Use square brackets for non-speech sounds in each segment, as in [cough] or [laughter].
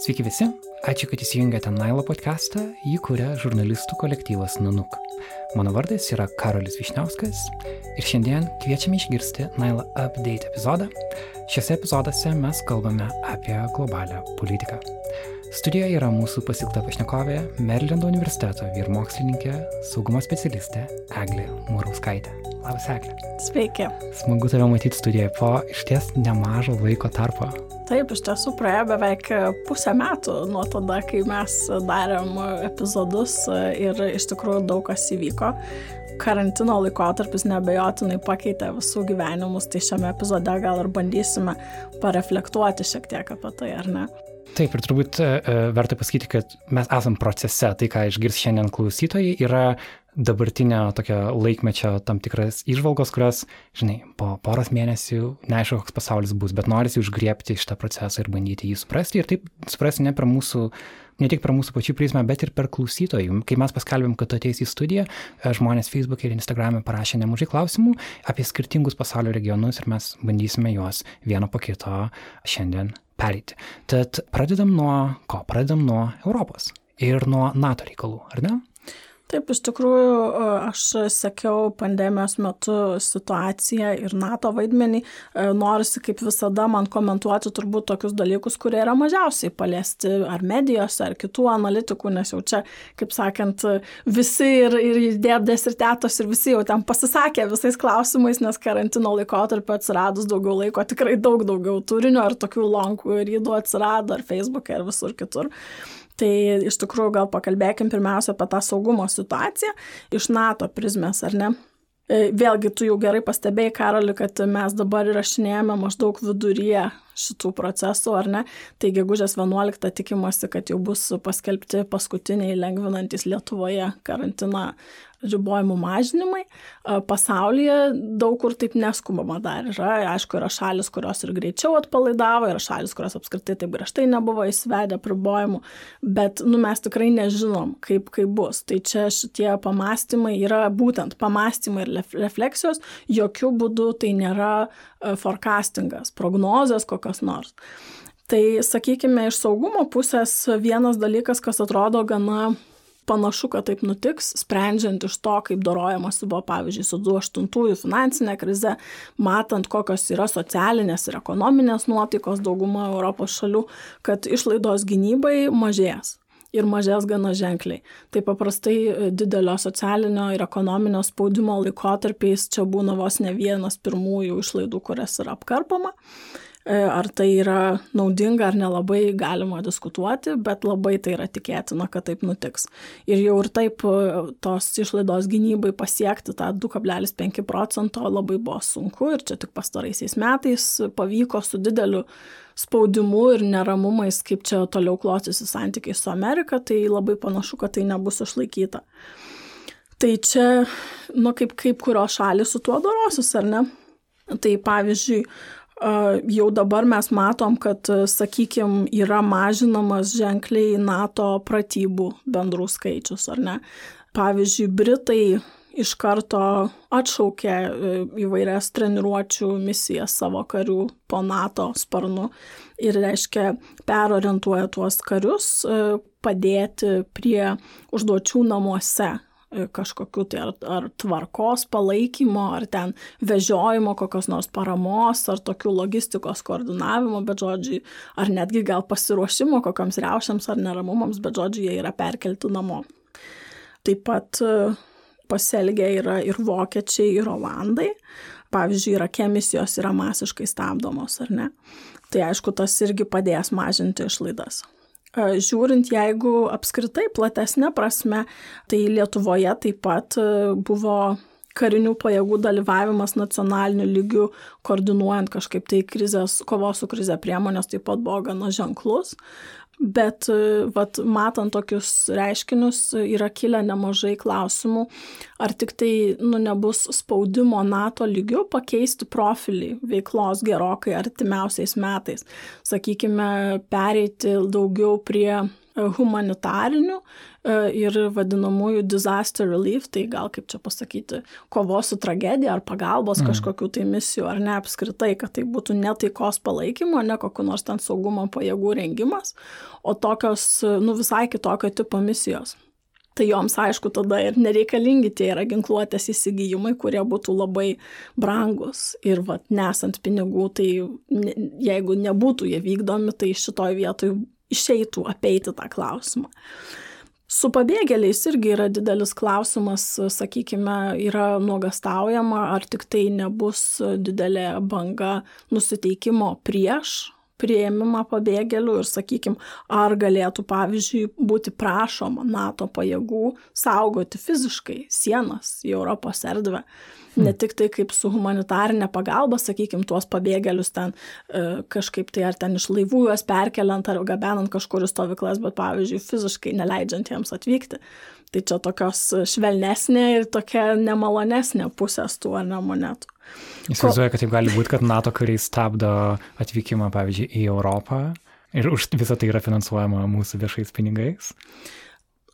Sveiki visi, ačiū, kad įsijungėte Nailo podcastą, jį kuria žurnalistų kolektyvas Nanuk. Mano vardas yra Karolis Višniauskas ir šiandien kviečiame išgirsti Nailo Update epizodą. Šiuose epizoduose mes kalbame apie globalią politiką. Studijoje yra mūsų pasilgta pašnekovė Merlendo universiteto vyrmokslininkė, saugumo specialistė Eglė Murauskaitė. Labas, Eglė. Sveiki. Smagu tave matyti studijoje po išties nemažo laiko tarpo. Taip, iš tiesų praėjo beveik pusę metų nuo tada, kai mes darėm epizodus ir iš tikrųjų daug kas įvyko. Karantino laikotarpis nebejotinai pakeitė visų gyvenimus, tai šiame epizode gal ir bandysime pareflektuoti šiek tiek apie tai, ar ne? Taip, ir turbūt e, e, verta pasakyti, kad mes esam procese. Tai, ką išgirs šiandien klausytojai, yra dabartinio tokio laikmečio tam tikras išvalgos, kurios, žinai, po poros mėnesių neaišku, koks pasaulis bus, bet norisi užgriepti šitą procesą ir bandyti jį suprasti. Ir taip suprasti ne per mūsų ne tik per mūsų pačių prizmę, bet ir per klausytojų. Kai mes paskelbėm, kad tu ateisi į studiją, e, žmonės Facebook ir Instagram parašė nemažai klausimų apie skirtingus pasaulio regionus ir mes bandysime juos vieną po kito šiandien pereiti. Tad pradedam nuo ko? Pradedam nuo Europos ir nuo NATO reikalų, ar ne? Taip, iš tikrųjų, aš sekiau pandemijos metu situaciją ir NATO vaidmenį. Norisi, kaip visada, man komentuoti turbūt tokius dalykus, kurie yra mažiausiai paliesti ar medijose, ar kitų analitikų, nes jau čia, kaip sakant, visi ir, ir dėdės ir tėtos ir visi jau ten pasisakė visais klausimais, nes karantino laikotarpio atsiradus daugiau laiko, tikrai daug daugiau turinio ir tokių lonkų ir įdų atsirado ar Facebook'e, ar visur kitur. Tai iš tikrųjų gal pakalbėkim pirmiausia apie tą saugumo situaciją iš NATO prizmės, ar ne? E, vėlgi, tu jau gerai pastebėjai, Karoli, kad mes dabar įrašinėjame maždaug viduryje šitų procesų, ar ne? Tai gegužės 11 tikimasi, kad jau bus paskelbti paskutiniai lengvinantis Lietuvoje karantiną ribojimų mažinimai. Pasaulyje daug kur taip neskubama dar yra. Aišku, yra šalis, kurios ir greičiau atpalaidavo, yra šalis, kurios apskritai taip griežtai nebuvo įsivedę pribojimų, bet nu, mes tikrai nežinom, kaip, kaip bus. Tai čia šitie pamastymai yra būtent pamastymai ir refleksijos, jokių būdų tai nėra forecastingas, prognozės kokios nors. Tai sakykime, iš saugumo pusės vienas dalykas, kas atrodo gana panašu, kad taip nutiks, sprendžiant iš to, kaip dorojamasi buvo, pavyzdžiui, su 2008 finansinė krize, matant, kokios yra socialinės ir ekonominės nuotaikos dauguma Europos šalių, kad išlaidos gynybai mažės ir mažės gana ženkliai. Tai paprastai didelio socialinio ir ekonominio spaudimo laikotarpiais čia būna vos ne vienas pirmųjų išlaidų, kurias yra apkarpama. E, ar tai yra naudinga ar nelabai galima diskutuoti, bet labai tai yra tikėtina, kad taip nutiks. Ir jau ir taip e, tos išlaidos gynybai pasiekti tą 2,5 procento labai buvo sunku ir čia tik pastaraisiais metais pavyko su dideliu spaudimu ir neramumais, kaip čia toliau klostysi santykiai su Amerika, tai labai panašu, kad tai nebus išlaikyta. Tai čia, nu, kaip, kaip kurios šalis su tuo dorosis, ar ne? Tai pavyzdžiui, jau dabar mes matom, kad, sakykime, yra mažinamas ženkliai NATO pratybų bendrų skaičius, ar ne? Pavyzdžiui, Britai iš karto atšaukė e, įvairias treniruočių misijas savo karių po NATO sparnu ir, reiškia, perorientuoja tuos karius e, padėti prie užduočių namuose E, kažkokiu tai ar, ar tvarkos palaikymo, ar ten vežiojimo kokios nors paramos, ar tokių logistikos koordinavimo, bet žodžiai, ar netgi gal pasiruošimo kokiams riaušiams ar neramumams, bet žodžiai jie yra perkelti namo. Taip pat pasielgia yra ir vokiečiai, ir olandai. Pavyzdžiui, Irake misijos yra masiškai stabdomos, ar ne? Tai aišku, tas irgi padės mažinti išlaidas. Žiūrint, jeigu apskritai platesnė prasme, tai Lietuvoje taip pat buvo karinių pajėgų dalyvavimas nacionaliniu lygiu, koordinuojant kažkaip tai krizės, kovos su krize priemonės taip pat buvo gana ženklus. Bet vat, matant tokius reiškinius yra kilę nemažai klausimų, ar tik tai nu, nebus spaudimo NATO lygiu pakeisti profilį veiklos gerokai artimiausiais metais. Sakykime, pereiti daugiau prie humanitarinių ir vadinamųjų disaster relief, tai gal kaip čia pasakyti, kovos su tragedija ar pagalbos mm. kažkokių tai misijų, ar ne apskritai, kad tai būtų ne taikos palaikymo, ne kokiu nors ten saugumo pajėgų rengimas, o tokios, nu visai kitokio tipo misijos tai joms aišku tada ir nereikalingi tie yra ginkluotės įsigijimai, kurie būtų labai brangus. Ir vat, nesant pinigų, tai ne, jeigu nebūtų jie vykdomi, tai šitoj vietoj išeitų apeiti tą klausimą. Su pabėgėliais irgi yra didelis klausimas, sakykime, yra nuogastaujama, ar tik tai nebus didelė banga nusiteikimo prieš prieimimą pabėgėlių ir, sakykime, ar galėtų, pavyzdžiui, būti prašoma NATO pajėgų saugoti fiziškai sienas į Europos erdvę. Hmm. Ne tik tai kaip su humanitarinė pagalba, sakykime, tuos pabėgėlius ten e, kažkaip tai ar ten iš laivų juos perkeliant ar gabenant kažkur į stovyklas, bet, pavyzdžiui, fiziškai neleidžiant jiems atvykti. Tai čia tokios švelnesnė ir tokia nemalonesnė pusės tų ar ne monetų. Įsivaizduoju, kad taip gali būti, kad NATO kariai stabdo atvykimą, pavyzdžiui, į Europą ir už visą tai yra finansuojama mūsų viešais pinigais.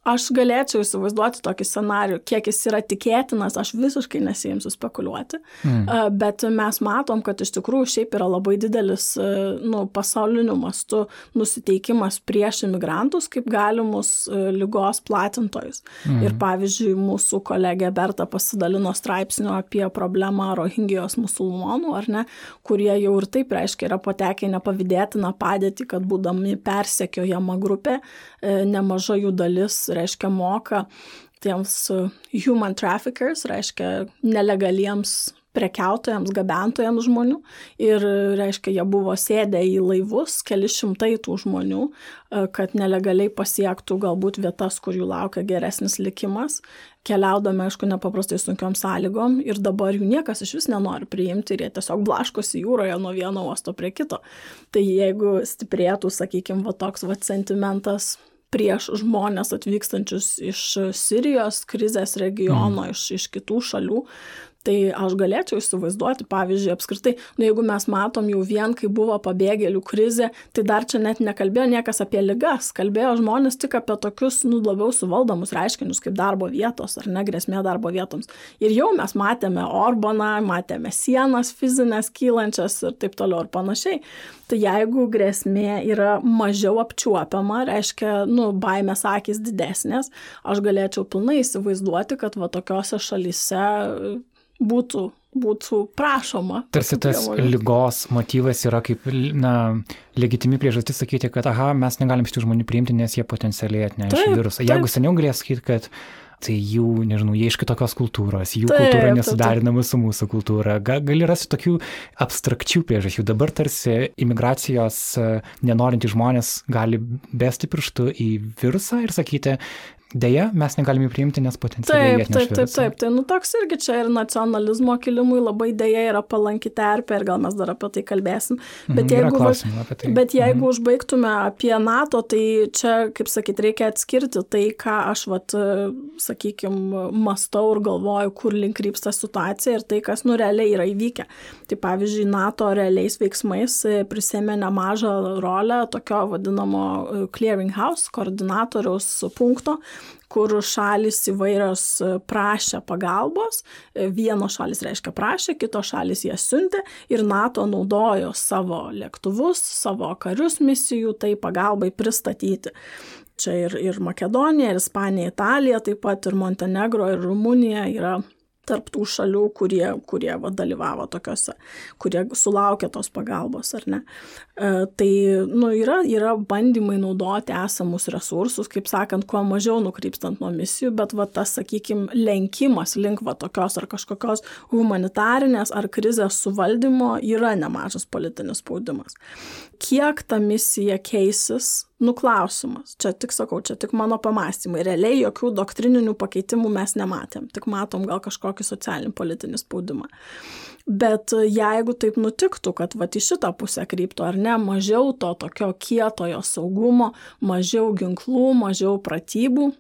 Aš galėčiau įsivaizduoti tokį scenarių, kiek jis yra tikėtinas, aš visiškai nesijimsiu spekuliuoti, mm. bet mes matom, kad iš tikrųjų šiaip yra labai didelis nu, pasauliniu mastu nusiteikimas prieš imigrantus kaip galimus lygos platintojus. Mm. Ir pavyzdžiui, mūsų kolegė Berta pasidalino straipsniu apie problemą rohingijos musulmonų, ar ne, kurie jau ir taip reiškia yra patekę nepavydėtiną padėtį, kad būdami persekiojama grupė, nemaža jų dalis reiškia moka tiems uh, human traffickers, reiškia nelegaliems prekiautojams, gabentojams žmonių ir, reiškia, jie buvo sėdę į laivus, keli šimtai tų žmonių, uh, kad nelegaliai pasiektų galbūt vietas, kur jų laukia geresnis likimas, keliaudami, aišku, nepaprastai sunkiom sąlygom ir dabar jų niekas iš vis nenori priimti ir jie tiesiog blaškosi jūroje nuo vieno uosto prie kito. Tai jeigu stiprėtų, sakykime, va toks va sentimentas prieš žmonės atvykstančius iš Sirijos krizės regiono, mm. iš, iš kitų šalių, Tai aš galėčiau įsivaizduoti, pavyzdžiui, apskritai, nu, jeigu mes matom jau vien, kai buvo pabėgėlių krizė, tai dar čia net nekalbėjo niekas apie ligas, kalbėjo žmonės tik apie tokius, nu, labiau suvaldomus reiškinius kaip darbo vietos ar negrėsmė darbo vietoms. Ir jau mes matėme Orbaną, matėme sienas fizinės kylančias ir taip toliau ir panašiai. Tai jeigu grėsmė yra mažiau apčiuopiama, reiškia, nu, baimės akis didesnės, aš galėčiau pilnai įsivaizduoti, kad va tokiose šalyse būtų, būtų prašoma. Tarsi tas lygos motyvas yra kaip, na, legitimi priežastis sakyti, kad, aha, mes negalim šitų žmonių priimti, nes jie potencialiai atneša virusą. Jeigu seniau galės sakyti, kad tai jų, nežinau, jie iš kitokios kultūros, jų taip, kultūra nesudarinama su mūsų kultūra. Ga, gali rasti tokių abstrakčių priežasčių. Dabar tarsi imigracijos nenorintys žmonės gali besti pirštų į virusą ir sakyti, Deja, mes negalime priimti, nes potencialiai. Taip, taip, taip, taip. Tai nu toks irgi čia ir nacionalizmo kilimui labai dėja yra palanki terpė ir gal mes dar apie tai kalbėsim. Bet mhm, jeigu, tai. bet jeigu mhm. užbaigtume apie NATO, tai čia, kaip sakyt, reikia atskirti tai, ką aš, vat, sakykime, mastau ir galvoju, kur link krypsta situacija ir tai, kas nu realiai yra įvykę. Tai pavyzdžiui, NATO realiais veiksmais prisėmė nemažą rolę tokio vadinamo clearinghouse koordinatoriaus punkto kur šalis įvairios e, prašė pagalbos. E, vienos šalis reiškia prašė, kitos šalis jas siuntė ir NATO naudojo savo lėktuvus, savo karius misijų tai pagalbai pristatyti. Čia ir, ir Makedonija, ir Ispanija, Italija, taip pat ir Montenegro, ir Rumunija yra tarp tų šalių, kurie, kurie va, dalyvavo tokiuose, kurie sulaukė tos pagalbos ar ne. E, tai nu, yra, yra bandymai naudoti esamus resursus, kaip sakant, kuo mažiau nukrypstant nuo misijų, bet va, tas, sakykime, lenkimas link va, tokios ar kažkokios humanitarinės ar krizės suvaldymo yra nemažas politinis spaudimas. Kiek ta misija keisis, nuklausimas. Čia tik sakau, čia tik mano pamastymai. Realiai jokių doktrininių pakeitimų mes nematėm, tik matom gal kažkokį socialinį politinį spaudimą. Bet jeigu taip nutiktų, kad va į šitą pusę kryptų ar ne, mažiau to tokio kietojo saugumo, mažiau ginklų, mažiau pratybų,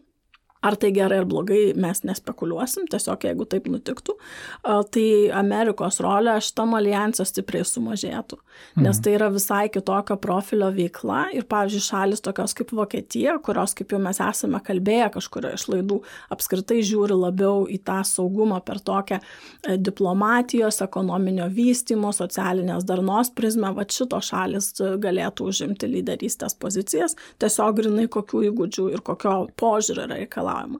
Ar tai gerai ar blogai, mes nespekuliuosim, tiesiog jeigu taip nutiktų, tai Amerikos rolė šitam alijansą stipriai sumažėtų, nes mhm. tai yra visai kitokio profilio veikla ir, pavyzdžiui, šalis tokios kaip Vokietija, kurios, kaip jau mes esame kalbėję kažkurio iš laidų, apskritai žiūri labiau į tą saugumą per tokią e, diplomatijos, ekonominio vystimo, socialinės darnos prizmę, va šito šalis galėtų užimti lyderystės pozicijas, tiesiog grinai kokių įgūdžių ir kokio požiūrio yra time.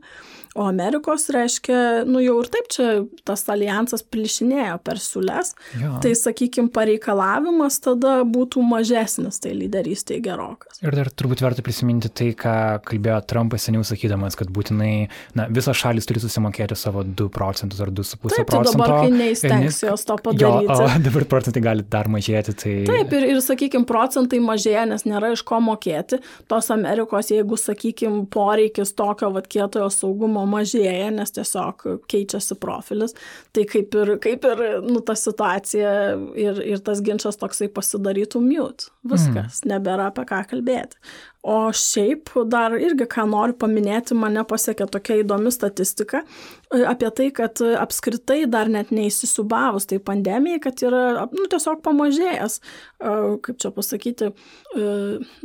O Amerikos reiškia, nu jau ir taip čia tas alijansas plišinėjo per siūles, ja. tai sakykime, pareikalavimas tada būtų mažesnis, tai lyderystėje gerokas. Ir dar turbūt verta prisiminti tai, ką kalbėjo Trumpas seniau sakydamas, kad būtinai na, visos šalis turi susimokėti savo 2 procentus ar 2,5 procento. Taip, tai dabar, kai neįstengs jos to padaryti. Jo, o [laughs] dabar procentai gali dar mažėti. Tai... Taip, ir, ir sakykime, procentai mažėja, nes nėra iš ko mokėti. Tos Amerikos, jeigu, sakykime, poreikis tokio vat kietojo saugumo mažėja, nes tiesiog keičiasi profilis, tai kaip ir, kaip ir nu, ta situacija ir, ir tas ginčas toksai pasidarytų mute. Viskas, mm. nebėra apie ką kalbėti. O šiaip dar irgi, ką noriu paminėti, mane pasiekė tokia įdomi statistika e, apie tai, kad apskritai dar net neįsisubavus tai pandemijai, kad yra nu, tiesiog pamažėjęs, e, kaip čia pasakyti, e,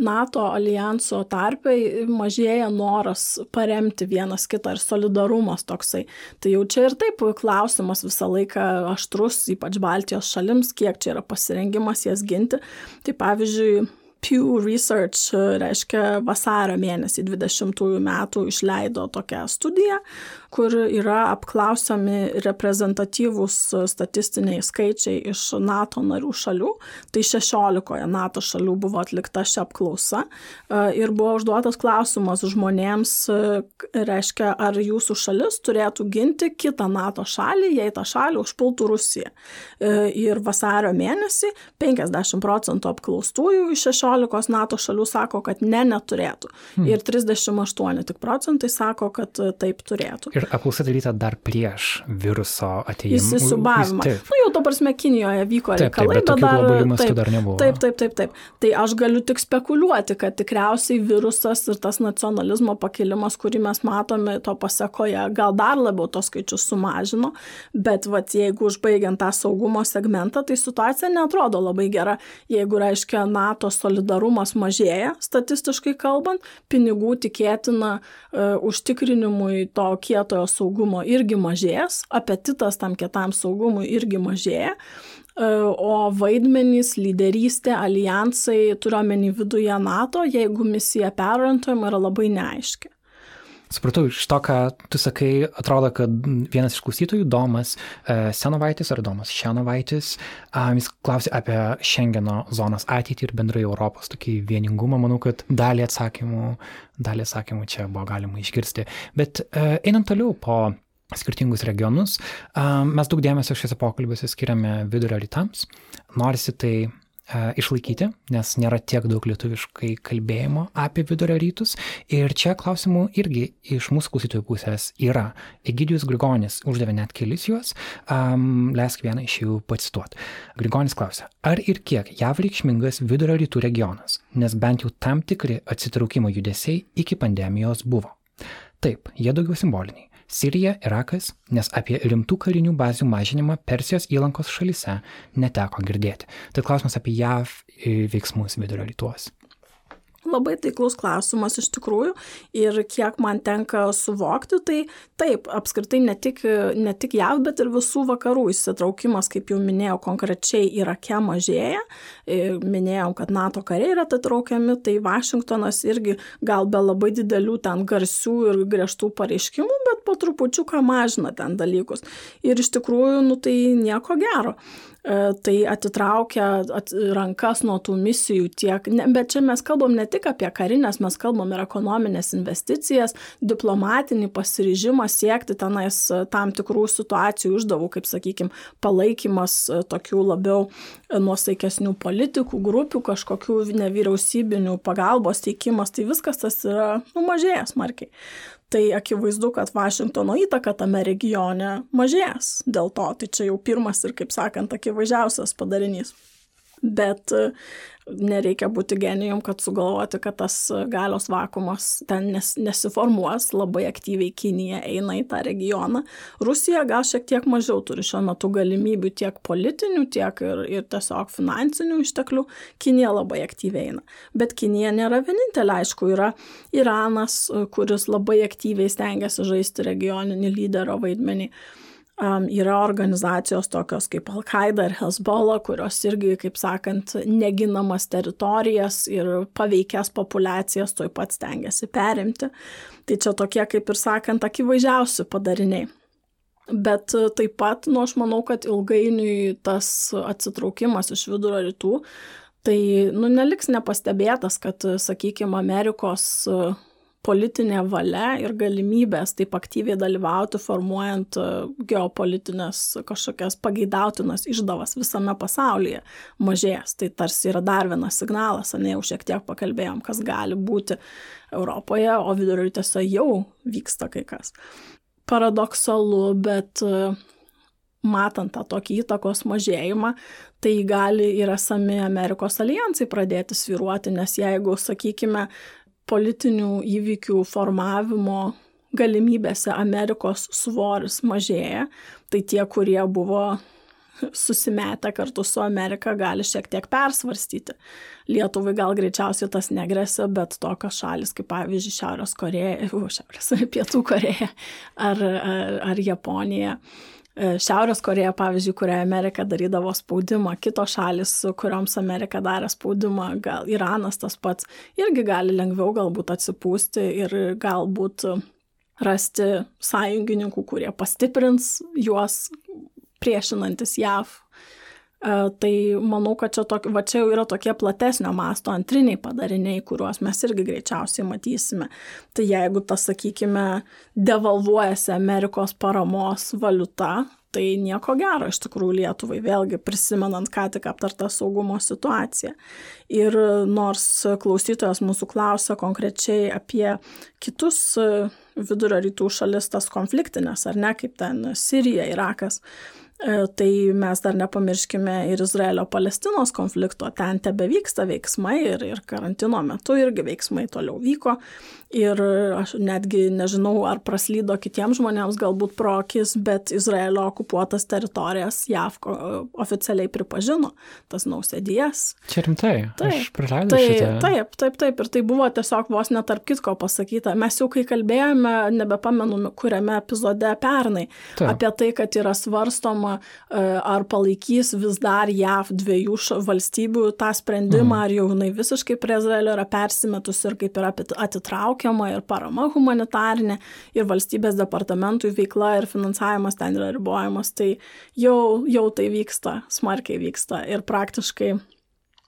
NATO alijanso tarpai mažėja noras paremti vienas kitą ir solidarumas toksai. Tai jau čia ir taip klausimas visą laiką aštrus, ypač Baltijos šalims, kiek čia yra pasirengimas jas ginti. Tai pavyzdžiui, Pew Research, reiškia vasario mėnesį 20 metų išleido tokią studiją, kur yra apklausiami reprezentatyvūs statistiniai skaičiai iš NATO narių šalių. Tai 16 NATO šalių buvo atlikta ši apklausa e, ir buvo užduotas klausimas žmonėms, e, reiškia, ar jūsų šalis turėtų ginti kitą NATO šalį, jei tą šalį užpultų Rusija. E, ir vasario mėnesį 50 procentų apklaustųjų iš 16 NATO šalių sako, kad ne, neturėtų. Hmm. Ir 38 tik procentai sako, kad taip turėtų. Ir Ir apklausa daryta dar prieš viruso atėjimą. Įsisubavimą. Nu, jau to prasme, Kinijoje vyko taip, reikalai, taip, bet, bet dar, taip, dar nebuvo. Taip, taip, taip, taip. Tai aš galiu tik spekuliuoti, kad tikriausiai virusas ir tas nacionalizmo pakilimas, kurį mes matome to pasakoje, gal dar labiau tos skaičius sumažino, bet vat, jeigu užbaigiant tą saugumo segmentą, tai situacija netrodo labai gera. Jeigu reiškia NATO solidarumas mažėja, statistiškai kalbant, pinigų tikėtina uh, užtikrinimui to kieto vartotojo saugumo irgi mažės, apetitas tam kietam saugumui irgi mažėja, e, o vaidmenys, lyderystė, alijansai, turiuomenį viduje NATO, jeigu misija perorientuojama, yra labai neaiški. Supratau, iš to, ką tu sakai, atrodo, kad vienas iš klausytojų, Domas e, Senovaitis ar Domas Šenovaitis, jis klausė apie Schengeno zonos ateitį ir bendrai Europos tokį vieningumą. Manau, kad dalį atsakymų, dalį atsakymų čia buvo galima išgirsti. Bet e, einant toliau po skirtingus regionus, mes daug dėmesio šiuose pokalbiuose skiriame vidurio rytams. Norisi tai išlaikyti, nes nėra tiek daug lietuviškai kalbėjimo apie vidurio rytus. Ir čia klausimų irgi iš mūsų klausytojų pusės yra. Egidijus Grigonis uždavė net kelis juos, um, leisk vieną iš jų pacituoti. Grigonis klausia, ar ir kiek JAV reikšmingas vidurio rytų regionas, nes bent jau tam tikri atsitraukimo judesiai iki pandemijos buvo. Taip, jie daugiau simboliniai. Sirija, Irakas, nes apie rimtų karinių bazių mažinimą Persijos įlankos šalyse neteko girdėti. Tai klausimas apie JAV veiksmus vidurio rytuos. Labai taiklus klausimas iš tikrųjų ir kiek man tenka suvokti, tai taip, apskritai ne tik, ne tik JAV, bet ir visų vakarų įsitraukimas, kaip jau minėjau, konkrečiai Irake mažėja. Minėjau, kad NATO kariai yra atitraukiami, tai Vašingtonas irgi gal be labai didelių ten garsių ir griežtų pareiškimų, bet po trupučiuką mažina ten dalykus. Ir iš tikrųjų, nu tai nieko gero. E, tai atitraukia at, rankas nuo tų misijų tiek, ne, bet čia mes kalbam ne tik apie karinės, mes kalbam ir ekonominės investicijas, diplomatinį pasiryžimą siekti tenais e, tam tikrų situacijų uždavų, kaip sakykime, palaikymas e, tokių labiau nuosaikesnių politikų, grupių, kažkokių nevyriausybinių pagalbos teikimas, tai viskas tas yra numažėjęs smarkiai tai akivaizdu, kad Vašingtono įtaka tame regione mažės dėl to. Tai čia jau pirmas ir, kaip sakant, akivaizdžiausias padarinys. Bet nereikia būti genijum, kad sugalvoti, kad tas galios vakumas ten nes, nesiformuos, labai aktyviai Kinija eina į tą regioną. Rusija gal šiek tiek mažiau turi šiuo metu galimybių tiek politinių, tiek ir, ir tiesiog finansinių išteklių. Kinija labai aktyviai eina. Bet Kinija nėra vienintelė, aišku, yra Iranas, kuris labai aktyviai stengiasi žaisti regioninį lyderio vaidmenį. Um, yra organizacijos tokios kaip Al-Qaeda ir Hezbollah, kurios irgi, kaip sakant, neginamas teritorijas ir paveikęs populiacijas toj pat stengiasi perimti. Tai čia tokie, kaip ir sakant, akivaizdžiausi padariniai. Bet taip pat, nu, aš manau, kad ilgainiui tas atsitraukimas iš vidurio rytų, tai, nu, neliks nepastebėtas, kad, sakykime, Amerikos uh, politinė valia ir galimybės taip aktyviai dalyvauti formuojant e, geopolitinės kažkokias pageidautinas išdavas visame pasaulyje mažės. Tai tarsi yra dar vienas signalas, ne jau šiek tiek pakalbėjom, kas gali būti Europoje, o vidurio rytuose jau vyksta kai kas. Paradoksalu, bet e, matant tą tokį įtakos mažėjimą, tai gali ir esami Amerikos alijansai pradėti sviruoti, nes jeigu, sakykime, politinių įvykių formavimo galimybėse Amerikos svoris mažėja, tai tie, kurie buvo susimetę kartu su Amerika, gali šiek tiek persvarstyti. Lietuvai gal greičiausiai tas negresia, bet tokios šalis kaip pavyzdžiui Šiaurės Koreja, [laughs] Šiaurės Pietų Koreja ar, ar, ar Japonija Šiaurės Koreja, pavyzdžiui, kuriai Amerika darydavo spaudimą, kitos šalis, kurioms Amerika darė spaudimą, gal Iranas tas pats, irgi gali lengviau galbūt atsipūsti ir galbūt rasti sąjungininkų, kurie pastiprins juos priešinantis JAV E, tai manau, kad čia, tok, va, čia jau yra tokie platesnio masto antriniai padariniai, kuriuos mes irgi greičiausiai matysime. Tai jeigu tas, sakykime, devalvuojasi Amerikos paramos valiuta, tai nieko gero iš tikrųjų Lietuvai, vėlgi prisimenant ką tik aptartą saugumo situaciją. Ir nors klausytojas mūsų klausia konkrečiai apie kitus vidurio rytų šalis, tas konfliktinės, ar ne, kaip ten Sirija, Irakas, E, tai mes dar nepamirškime ir Izraelio-Palestinos konflikto, ten tebe vyksta veiksmai ir, ir karantino metu irgi veiksmai toliau vyko. Ir aš netgi nežinau, ar praslydo kitiems žmonėms galbūt pro akis, bet Izraelio okupuotas teritorijas JAV oficialiai pripažino, tas nausėdijas. Čia rimtai, taip, aš praleidau tai, šitą. Taip, taip, taip, ir tai buvo tiesiog vos netarp kitko pasakyta. Mes jau kai kalbėjome, nebepamenu, kuriame epizode pernai, taip. apie tai, kad yra svarstoma, e, ar palaikys vis dar JAV dviejų valstybių tą sprendimą, mm. ar jau jinai visiškai prie Izraelio yra persimetus ir kaip yra atitraukiama traukiama ir parama humanitarinė, ir valstybės departamentui veikla ir finansavimas ten yra ribojamas, tai jau, jau tai vyksta, smarkiai vyksta ir praktiškai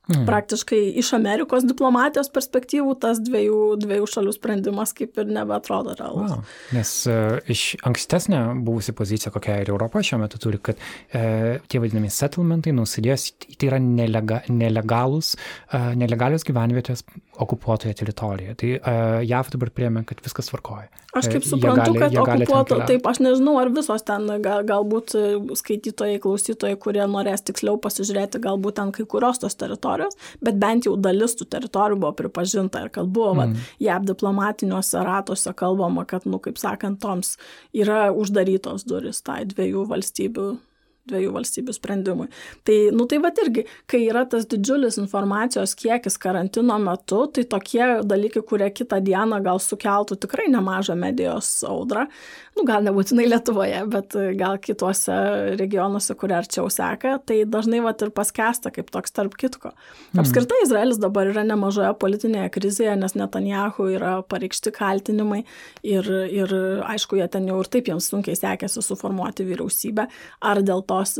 Mm. Praktiškai iš Amerikos diplomatijos perspektyvų tas dviejų, dviejų šalių sprendimas kaip ir nebeatrodo realus. Wow. Nes uh, iš ankstesnė buvusi pozicija, kokia ir Europa šiuo metu turi, kad uh, tie vadinami settlementai, nusidės, tai yra nelega, nelegalus, uh, nelegalios gyvenvietės okupuotoje teritorijoje. Tai uh, JAV dabar priemė, kad viskas tvarkoja. Aš kaip suprantu, gali, kad okupuoto, taip, aš nežinau, ar visos ten, gal, galbūt skaitytojai, klausytojai, kurie norės tiksliau pasižiūrėti, galbūt ten kai kurios tos teritorijos teritorijos, bet bent jau dalis tų teritorijų buvo pripažinta ir kad buvo, mm. vat, JAV diplomatiniuose ratuose kalbama, kad, nu, kaip sakant, toms yra uždarytos duris tai dviejų valstybių dviejų valstybių sprendimui. Tai, nu tai va irgi, kai yra tas didžiulis informacijos kiekis karantino metu, tai tokie dalykai, kurie kitą dieną gal sukeltų tikrai nemažą medijos audrą, nu gal nebūtinai Lietuvoje, bet gal kituose regionuose, kurie arčiau seka, tai dažnai va ir paskesta kaip toks tarp kitko. Mm. Apskritai Izraelis dabar yra nemažoje politinėje krizėje, nes Netanjahu yra pareikšti kaltinimai ir, ir aišku, jie ten jau ir taip jiems sunkiai sekėsi suformuoti vyriausybę. Ar dėl to nuolatos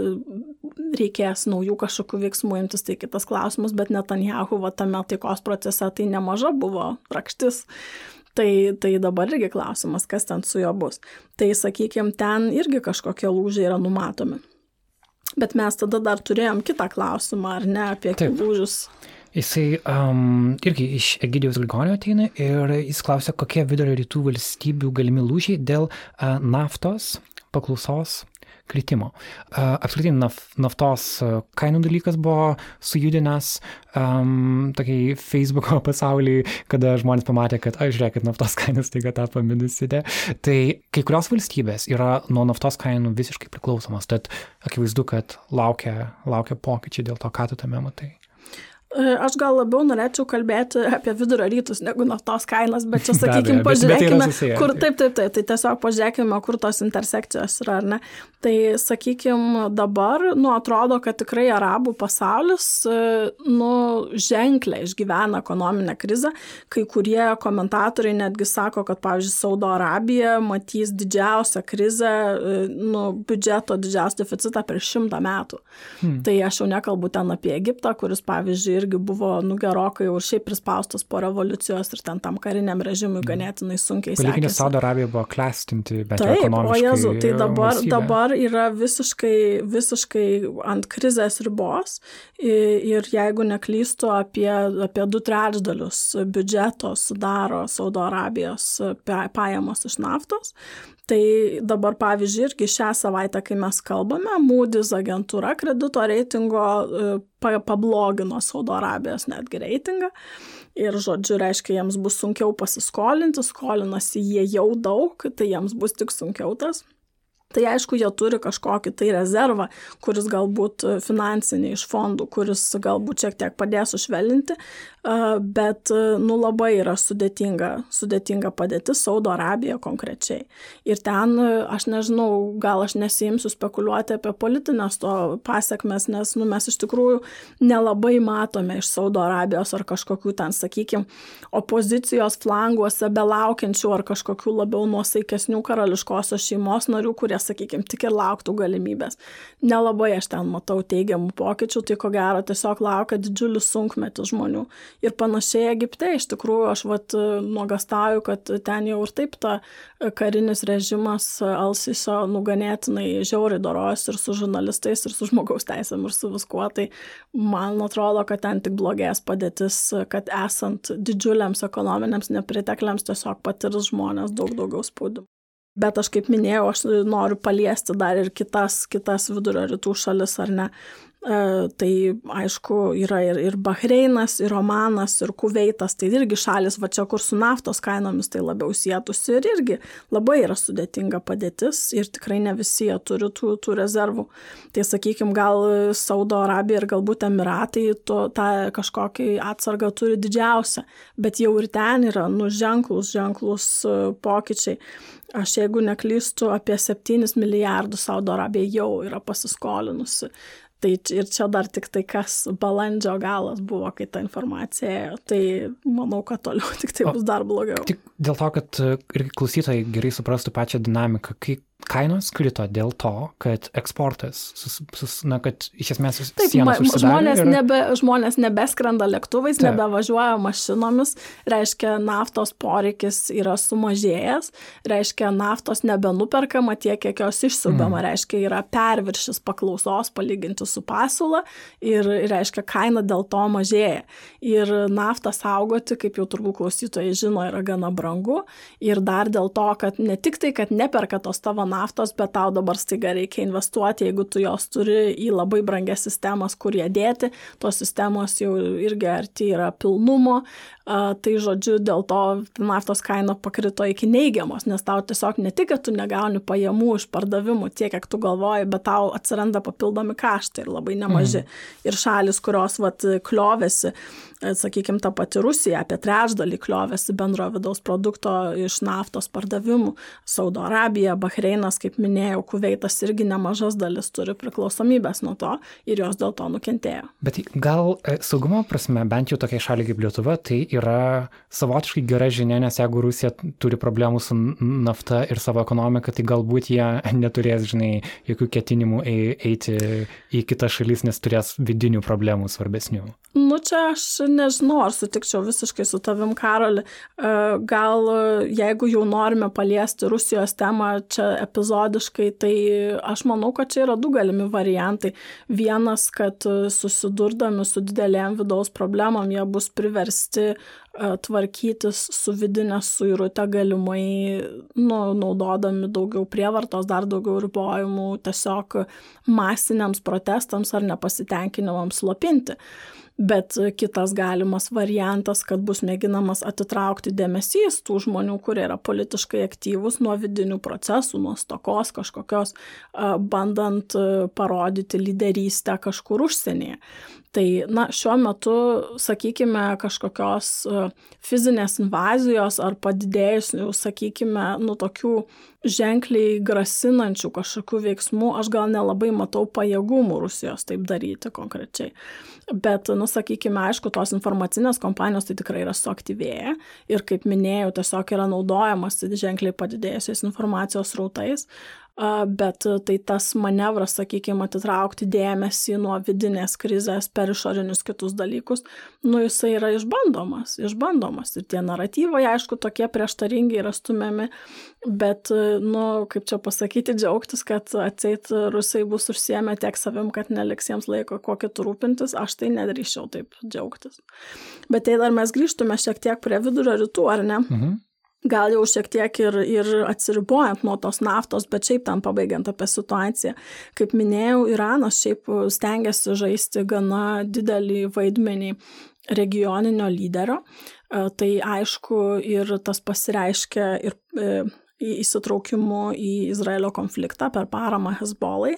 reikės naujų kažkokių veiksmų imtis, tai kitas klausimas, bet Netanjahu va tame taikos procese tai nemaža buvo rakštis. Tai, tai dabar irgi klausimas, kas ten su juo bus. Tai sakykime, ten irgi kažkokie lūžiai yra numatomi. Bet mes tada dar turėjom kitą klausimą, ar ne, apie lūžius. Jisai um, irgi iš Egidijos Grigonio ateina ir jis klausia, kokie vidurio rytų valstybių galimi lūžiai dėl uh, naftos paklausos kritimo. Apskritai naf, naftos kainų dalykas buvo sujudinęs um, tokiai Facebook'o [laughs] pasaulį, kada žmonės pamatė, kad, aš žiūrėk, kad naftos kainos taiga tapo minusite. Tai kai kurios valstybės yra nuo naftos kainų visiškai priklausomos, tad akivaizdu, kad laukia, laukia pokyčiai dėl to, ką tu tame matai. E, aš gal labiau norėčiau kalbėti apie vidurio rytus negu naftos kainas, bet čia, sakykime, pažiūrėkime, bet, bet kur, taip, taip, taip, tai tiesiog pažiūrėkime, kur tos intersekcijos yra, ar ne. Tai, sakykime, dabar, nu, atrodo, kad tikrai arabų pasaulis, e, nu, ženkliai išgyvena ekonominę krizę. Kai kurie komentatoriai netgi sako, kad, pavyzdžiui, Saudo Arabija matys didžiausią krizę, e, nu, biudžeto didžiausią deficitą per šimtą metų. Hmm. Tai aš jau nekalbu ten apie Egiptą, kuris, pavyzdžiui, irgi buvo nu gerokai jau ir šiaip prispaustas po revoliucijos ir ten tam kariniam režimui mm. ganėtinai sunkiai. Palyginti Saudo Arabija buvo klestinti, bet Taip, ekonomiškai. O Jezu, tai dabar, valstybė. dabar yra visiškai, visiškai ant krizės ribos ir jeigu neklystu, apie, apie du trečdalius biudžeto sudaro Saudo Arabijos pajamos iš naftos. Tai dabar, pavyzdžiui, irgi šią savaitę, kai mes kalbame, Moody's agentūra kredito reitingo pablogino Saudo Arabijos netgi reitingą. Ir, žodžiu, reiškia, jiems bus sunkiau pasiskolinti, skolinasi jie jau daug, tai jiems bus tik sunkiau tas. Tai aišku, jie turi kažkokį tai rezervą, kuris galbūt finansinį iš fondų, kuris galbūt šiek tiek padės užvelinti, bet, nu, labai yra sudėtinga, sudėtinga padėtis Saudo Arabija konkrečiai. Ir ten, aš nežinau, gal aš nesijimsiu spekuliuoti apie politinės to pasiekmes, nes, nu, mes iš tikrųjų nelabai matome iš Saudo Arabijos ar kažkokių ten, sakykime, opozicijos flanguose belaukiančių ar kažkokių labiau nuosaikesnių karališkosios šeimos narių, kurie sakykime, tik ir lauktų galimybės. Nelabai aš ten matau teigiamų pokyčių, tai ko gero tiesiog laukia didžiulis sunkmetis žmonių. Ir panašiai Egipte, iš tikrųjų, aš vat nuogastauju, kad ten jau ir taip ta karinis režimas Alsiso nuganėtinai žiauriai doros ir su žurnalistais, ir su žmogaus teisėm, ir su viskuo. Tai man atrodo, kad ten tik blogės padėtis, kad esant didžiuliams ekonominiams nepritekliams tiesiog patirs žmonės daug daugiau spaudimų. Bet aš kaip minėjau, aš noriu paliesti dar ir kitas, kitas vidurio rytų šalis, ar ne. E, tai aišku, yra ir, ir Bahreinas, ir Omanas, ir Kuveitas, tai irgi šalis, va čia kur su naftos kainomis tai labiau sėtusi ir irgi labai yra sudėtinga padėtis ir tikrai ne visi jie turi tų, tų rezervų. Tai sakykime, gal Saudo Arabija ir galbūt Emiratai to, tą kažkokį atsargą turi didžiausią, bet jau ir ten yra nu ženklus, ženklus e, pokyčiai. Aš jeigu neklystu, apie 7 milijardus Saudo Arabija jau yra pasiskolinusi. Tai ir čia dar tik tai kas balandžio galas buvo, kai ta informacija ėjo. Tai manau, kad toliau [laughs] tik tai bus dar blogiau. Tik dėl to, kad ir klausytojai gerai suprastų pačią dinamiką, kai kainos krito dėl to, kad eksportas, sus, sus, na, kad iš esmės Taip, ma, žmonės, ir... nebe, žmonės nebeskrenda lėktuvais, Taip. nebevažiuoja mašinomis, reiškia, naftos poreikis yra sumažėjęs, reiškia, naftos nebenuperkama tiek, kiek jos išsiubama, mm. reiškia, yra perviršis paklausos palyginti su pasiūla ir, reiškia, kaina dėl to mažėja. Ir naftą saugoti, kaip jau turbūt klausytojai žino, yra gana brangu ir dar dėl to, kad ne tik tai, kad neperka tos tavo naftos, bet tau dabar staiga reikia investuoti, jeigu tu jos turi į labai brangias sistemas, kur ją dėti, tos sistemos jau irgi arti yra pilnumo, a, tai žodžiu, dėl to naftos kaina pakrito iki neigiamos, nes tau tiesiog ne tik, kad tu negauni pajamų iš pardavimų tiek, kiek tu galvoji, bet tau atsiranda papildomi kaštai ir labai nemaži. Mhm. Ir šalis, kurios vat, kliovėsi, sakykime, ta pati Rusija apie trečdalį kliovėsi bendro vidaus produkto iš naftos pardavimų, Saudo Arabija, Bahreinas, kaip minėjau, Kuveitas irgi nemažas dalis turi priklausomybės nuo to ir jos dėl to nukentėjo. Bet gal e, saugumo prasme, bent jau tokiai šaliai kaip Lietuva, tai yra savotiškai gera žinia, nes jeigu Rusija turi problemų su nafta ir savo ekonomika, tai galbūt jie [laughs] neturės, žinai, jokių ketinimų eiti į kitas šalis, nes turės vidinių problemų svarbesnių. Nu, čia aš nežinau, ar sutikčiau visiškai su tavim, Karoli. E, gal jeigu jau norime paliesti Rusijos temą čia epizodiškai, tai aš manau, kad čia yra du galimi variantai. Vienas, kad susidurdami su didelėm vidaus problemom, jie bus priversti tvarkytis su vidinė suirutė galimai nu, naudodami daugiau prievartos, dar daugiau ribojimų tiesiog masiniams protestams ar nepasitenkinimams slopinti. Bet kitas galimas variantas, kad bus mėginamas atitraukti dėmesys tų žmonių, kurie yra politiškai aktyvūs nuo vidinių procesų, nuo stokos kažkokios, bandant parodyti lyderystę kažkur užsienyje. Tai, na, šiuo metu, sakykime, kažkokios fizinės invazijos ar padidėjusių, sakykime, nu, tokių ženkliai grasinančių kažkokių veiksmų, aš gal nelabai matau pajėgumų Rusijos taip daryti konkrečiai. Bet, nu, sakykime, aišku, tos informacinės kompanijos tai tikrai yra suaktyvėję ir, kaip minėjau, tiesiog yra naudojamas ženkliai padidėjusiais informacijos rautais bet tai tas manevras, sakykime, atitraukti dėmesį nuo vidinės krizės per išorinius kitus dalykus, nu jisai yra išbandomas, išbandomas. Ir tie naratyvai, aišku, tokie prieštaringi yra stumiami, bet, nu, kaip čia pasakyti, džiaugtis, kad atseit rusai bus užsiemę tiek savim, kad neliks jiems laiko kokį rūpintis, aš tai nedrįščiau taip džiaugtis. Bet tai dar mes grįžtume šiek tiek prie vidurio rytų, ar ne? Mhm gal jau šiek tiek ir, ir atsiribojant nuo tos naftos, bet šiaip tam pabaigiant apie situaciją. Kaip minėjau, Iranas šiaip stengiasi žaisti gana didelį vaidmenį regioninio lyderio. E, tai aišku ir tas pasireiškia ir e, įsitraukimu į Izraelio konfliktą per paramą Hezbolai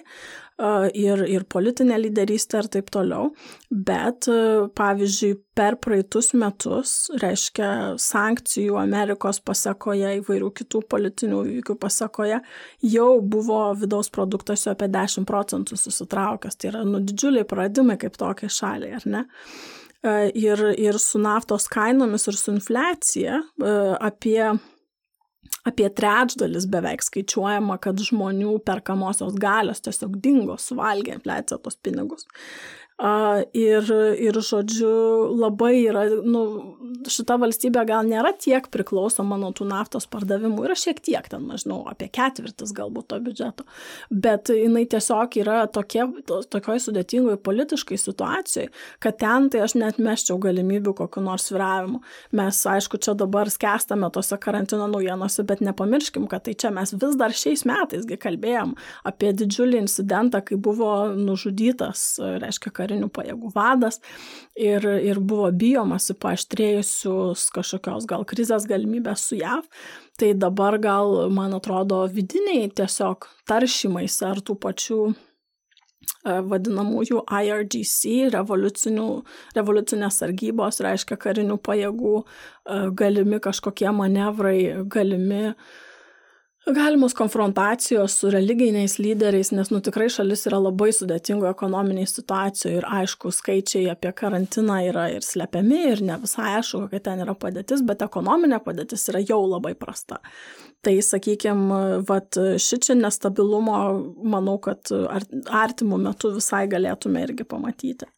ir, ir politinę lyderystę ir taip toliau. Bet, pavyzdžiui, per praeitus metus, reiškia sankcijų Amerikos pasakoje, įvairių kitų politinių įvykių pasakoje, jau buvo vidaus produktas jau apie 10 procentų susitraukęs. Tai yra nu, didžiuliai praradimai kaip tokiai šaliai, ar ne? Ir, ir su naftos kainomis ir su infliacija apie apie trečdalis beveik skaičiuojama, kad žmonių perkamosios galios tiesiog dingo, suvalgė infliacija tos pinigus. Ir, ir, žodžiu, labai yra, nu, šita valstybė gal nėra tiek priklausoma nuo tų naftos pardavimų, yra šiek tiek ten, nežinau, apie ketvirtis galbūt to biudžeto, bet jinai tiesiog yra tokie, tokioj sudėtingoj politiškai situacijai, kad ten tai aš net meščiau galimybių kokiu nors sviravimu. Mes, aišku, čia dabar skęstame tose karantino naujienose, bet nepamirškim, kad tai čia mes vis dar šiais metaisgi kalbėjom apie didžiulį incidentą, kai buvo nužudytas, reiškia, karinių pajėgų vadas ir, ir buvo bijomasi paaštrėjusius kažkokios gal krizės galimybės su JAV. Tai dabar gal, man atrodo, vidiniai tiesiog taršymais ar tų pačių e, vadinamųjų IRGC, revoliucinės sargybos, reiškia karinių pajėgų, e, galimi kažkokie manevrai, galimi uh, galimos konfrontacijos su religiniais lyderiais, nes nu tikrai šalis yra labai sudėtingo ekonominiai situacijoje ir aišku, skaičiai apie karantiną yra ir slepiami ir ne visai aišku, kokia ten yra padėtis, bet ekonominė padėtis yra jau labai prasta. Tai sakykime, vat šičia nestabilumo, manau, kad artimų metų visai galėtume irgi pamatyti.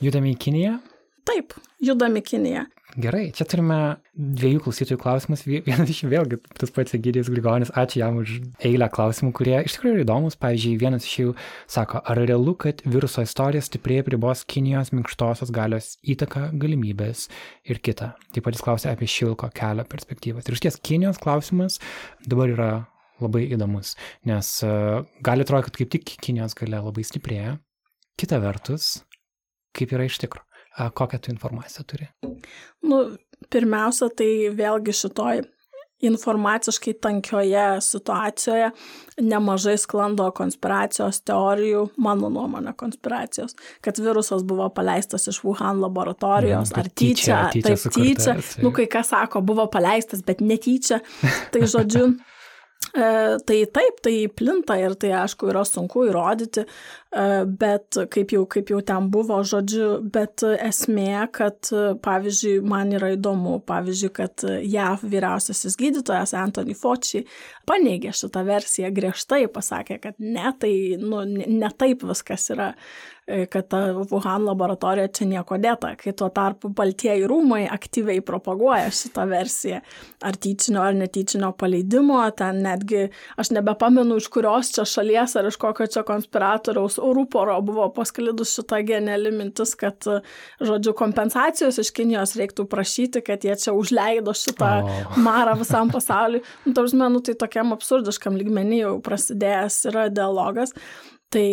Judame į Kiniją. Taip, judam į Kiniją. Gerai, čia turime dviejų klausytojų klausimus. Vienas iš jų vėlgi tas pats Egidijus Grigonis, ačiū jam už eilę klausimų, kurie iš tikrųjų yra įdomus. Pavyzdžiui, vienas iš jų sako, ar realu, kad viruso istorija stipriai pribos Kinijos minkštosios galios įtaką, galimybės ir kita. Taip pat jis klausė apie šilko kelio perspektyvas. Ir iš ties Kinijos klausimas dabar yra labai įdomus, nes uh, gali atrodyti, kad kaip tik Kinijos galia labai stiprėja. Kita vertus, kaip yra iš tikrųjų kokią tu informaciją turi? Nu, pirmiausia, tai vėlgi šitoj informaciškai tankioje situacijoje nemažai sklando konspiracijos teorijų, mano nuomonė konspiracijos, kad virusas buvo paleistas iš Wuhan laboratorijos, mm, ar tyčia, tyčia taip tyčia, nu kai kas sako, buvo paleistas, bet netyčia, tai žodžiu. [laughs] E, tai taip, tai plinta ir tai aišku yra sunku įrodyti, e, bet kaip jau, kaip jau ten buvo, žodžiu, bet esmė, kad pavyzdžiui, man yra įdomu, pavyzdžiui, kad JAV vyriausiasis gydytojas Anthony Fauci paneigė šitą versiją griežtai, pasakė, kad ne, tai nu, ne taip viskas yra kad ta Wuhan laboratorija čia nieko dėta, kai tuo tarpu Baltieji rūmai aktyviai propaguoja šitą versiją ar tyčinio ar netyčinio paleidimo, ten netgi aš nebepamenu iš kurios čia šalies ar iš kokio čia konspiratoriaus rūporo buvo pasklidus šita geniali mintis, kad, žodžiu, kompensacijos iš Kinijos reiktų prašyti, kad jie čia užleido šitą oh. marą visam pasauliu. Nu, tarsi, nu, tai tokiam absurdiškam lygmenį jau prasidėjęs yra dialogas. Tai,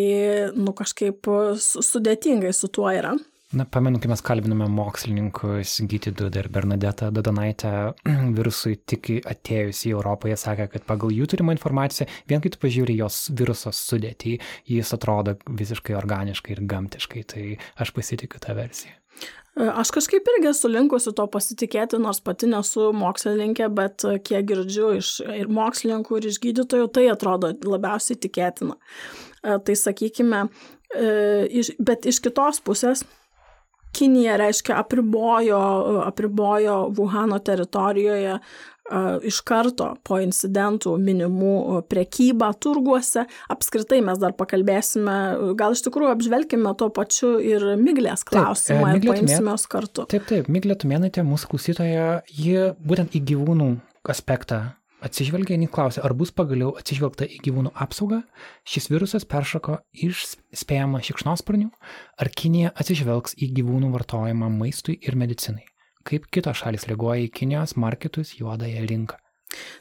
nu, kažkaip sudėtingai su tuo yra. Na, pamenu, kai mes kalbinome mokslininkus Gyti Dudą ir Bernadetą Dodanaitę [clears throat] virusui tik atėjus į Europą, jie sakė, kad pagal jų turimą informaciją, vien kai tu pažiūri jos viruso sudėtį, jis atrodo visiškai organiškai ir gamtiškai, tai aš pasitikiu tą versiją. Aš kažkaip irgi esu linkusi to pasitikėti, nors pati nesu mokslininkė, bet kiek girdžiu iš ir mokslininkų, ir iš gydytojų, tai atrodo labiausiai tikėtina. Tai sakykime, e, bet iš kitos pusės Kinija, reiškia, apribojo, apribojo Wuhano teritorijoje iš karto po incidentų minimų prekybą turguose. Apskritai mes dar pakalbėsime, gal iš tikrųjų apžvelgime tuo pačiu ir Miglės klausimą taip, ir paimsime jos kartu. Taip, taip, Miglė Tumėnaitė, mūsų klausytoja, ji būtent į gyvūnų aspektą atsižvelgia į klausimą, ar bus pagaliau atsižvelgta į gyvūnų apsaugą, šis virusas peršoko iš spėjama šikšnosparnių, ar Kinija atsižvelgs į gyvūnų vartojimą maistui ir medicinai, kaip kitos šalis reaguoja į Kinijos marketus juodąją rinką.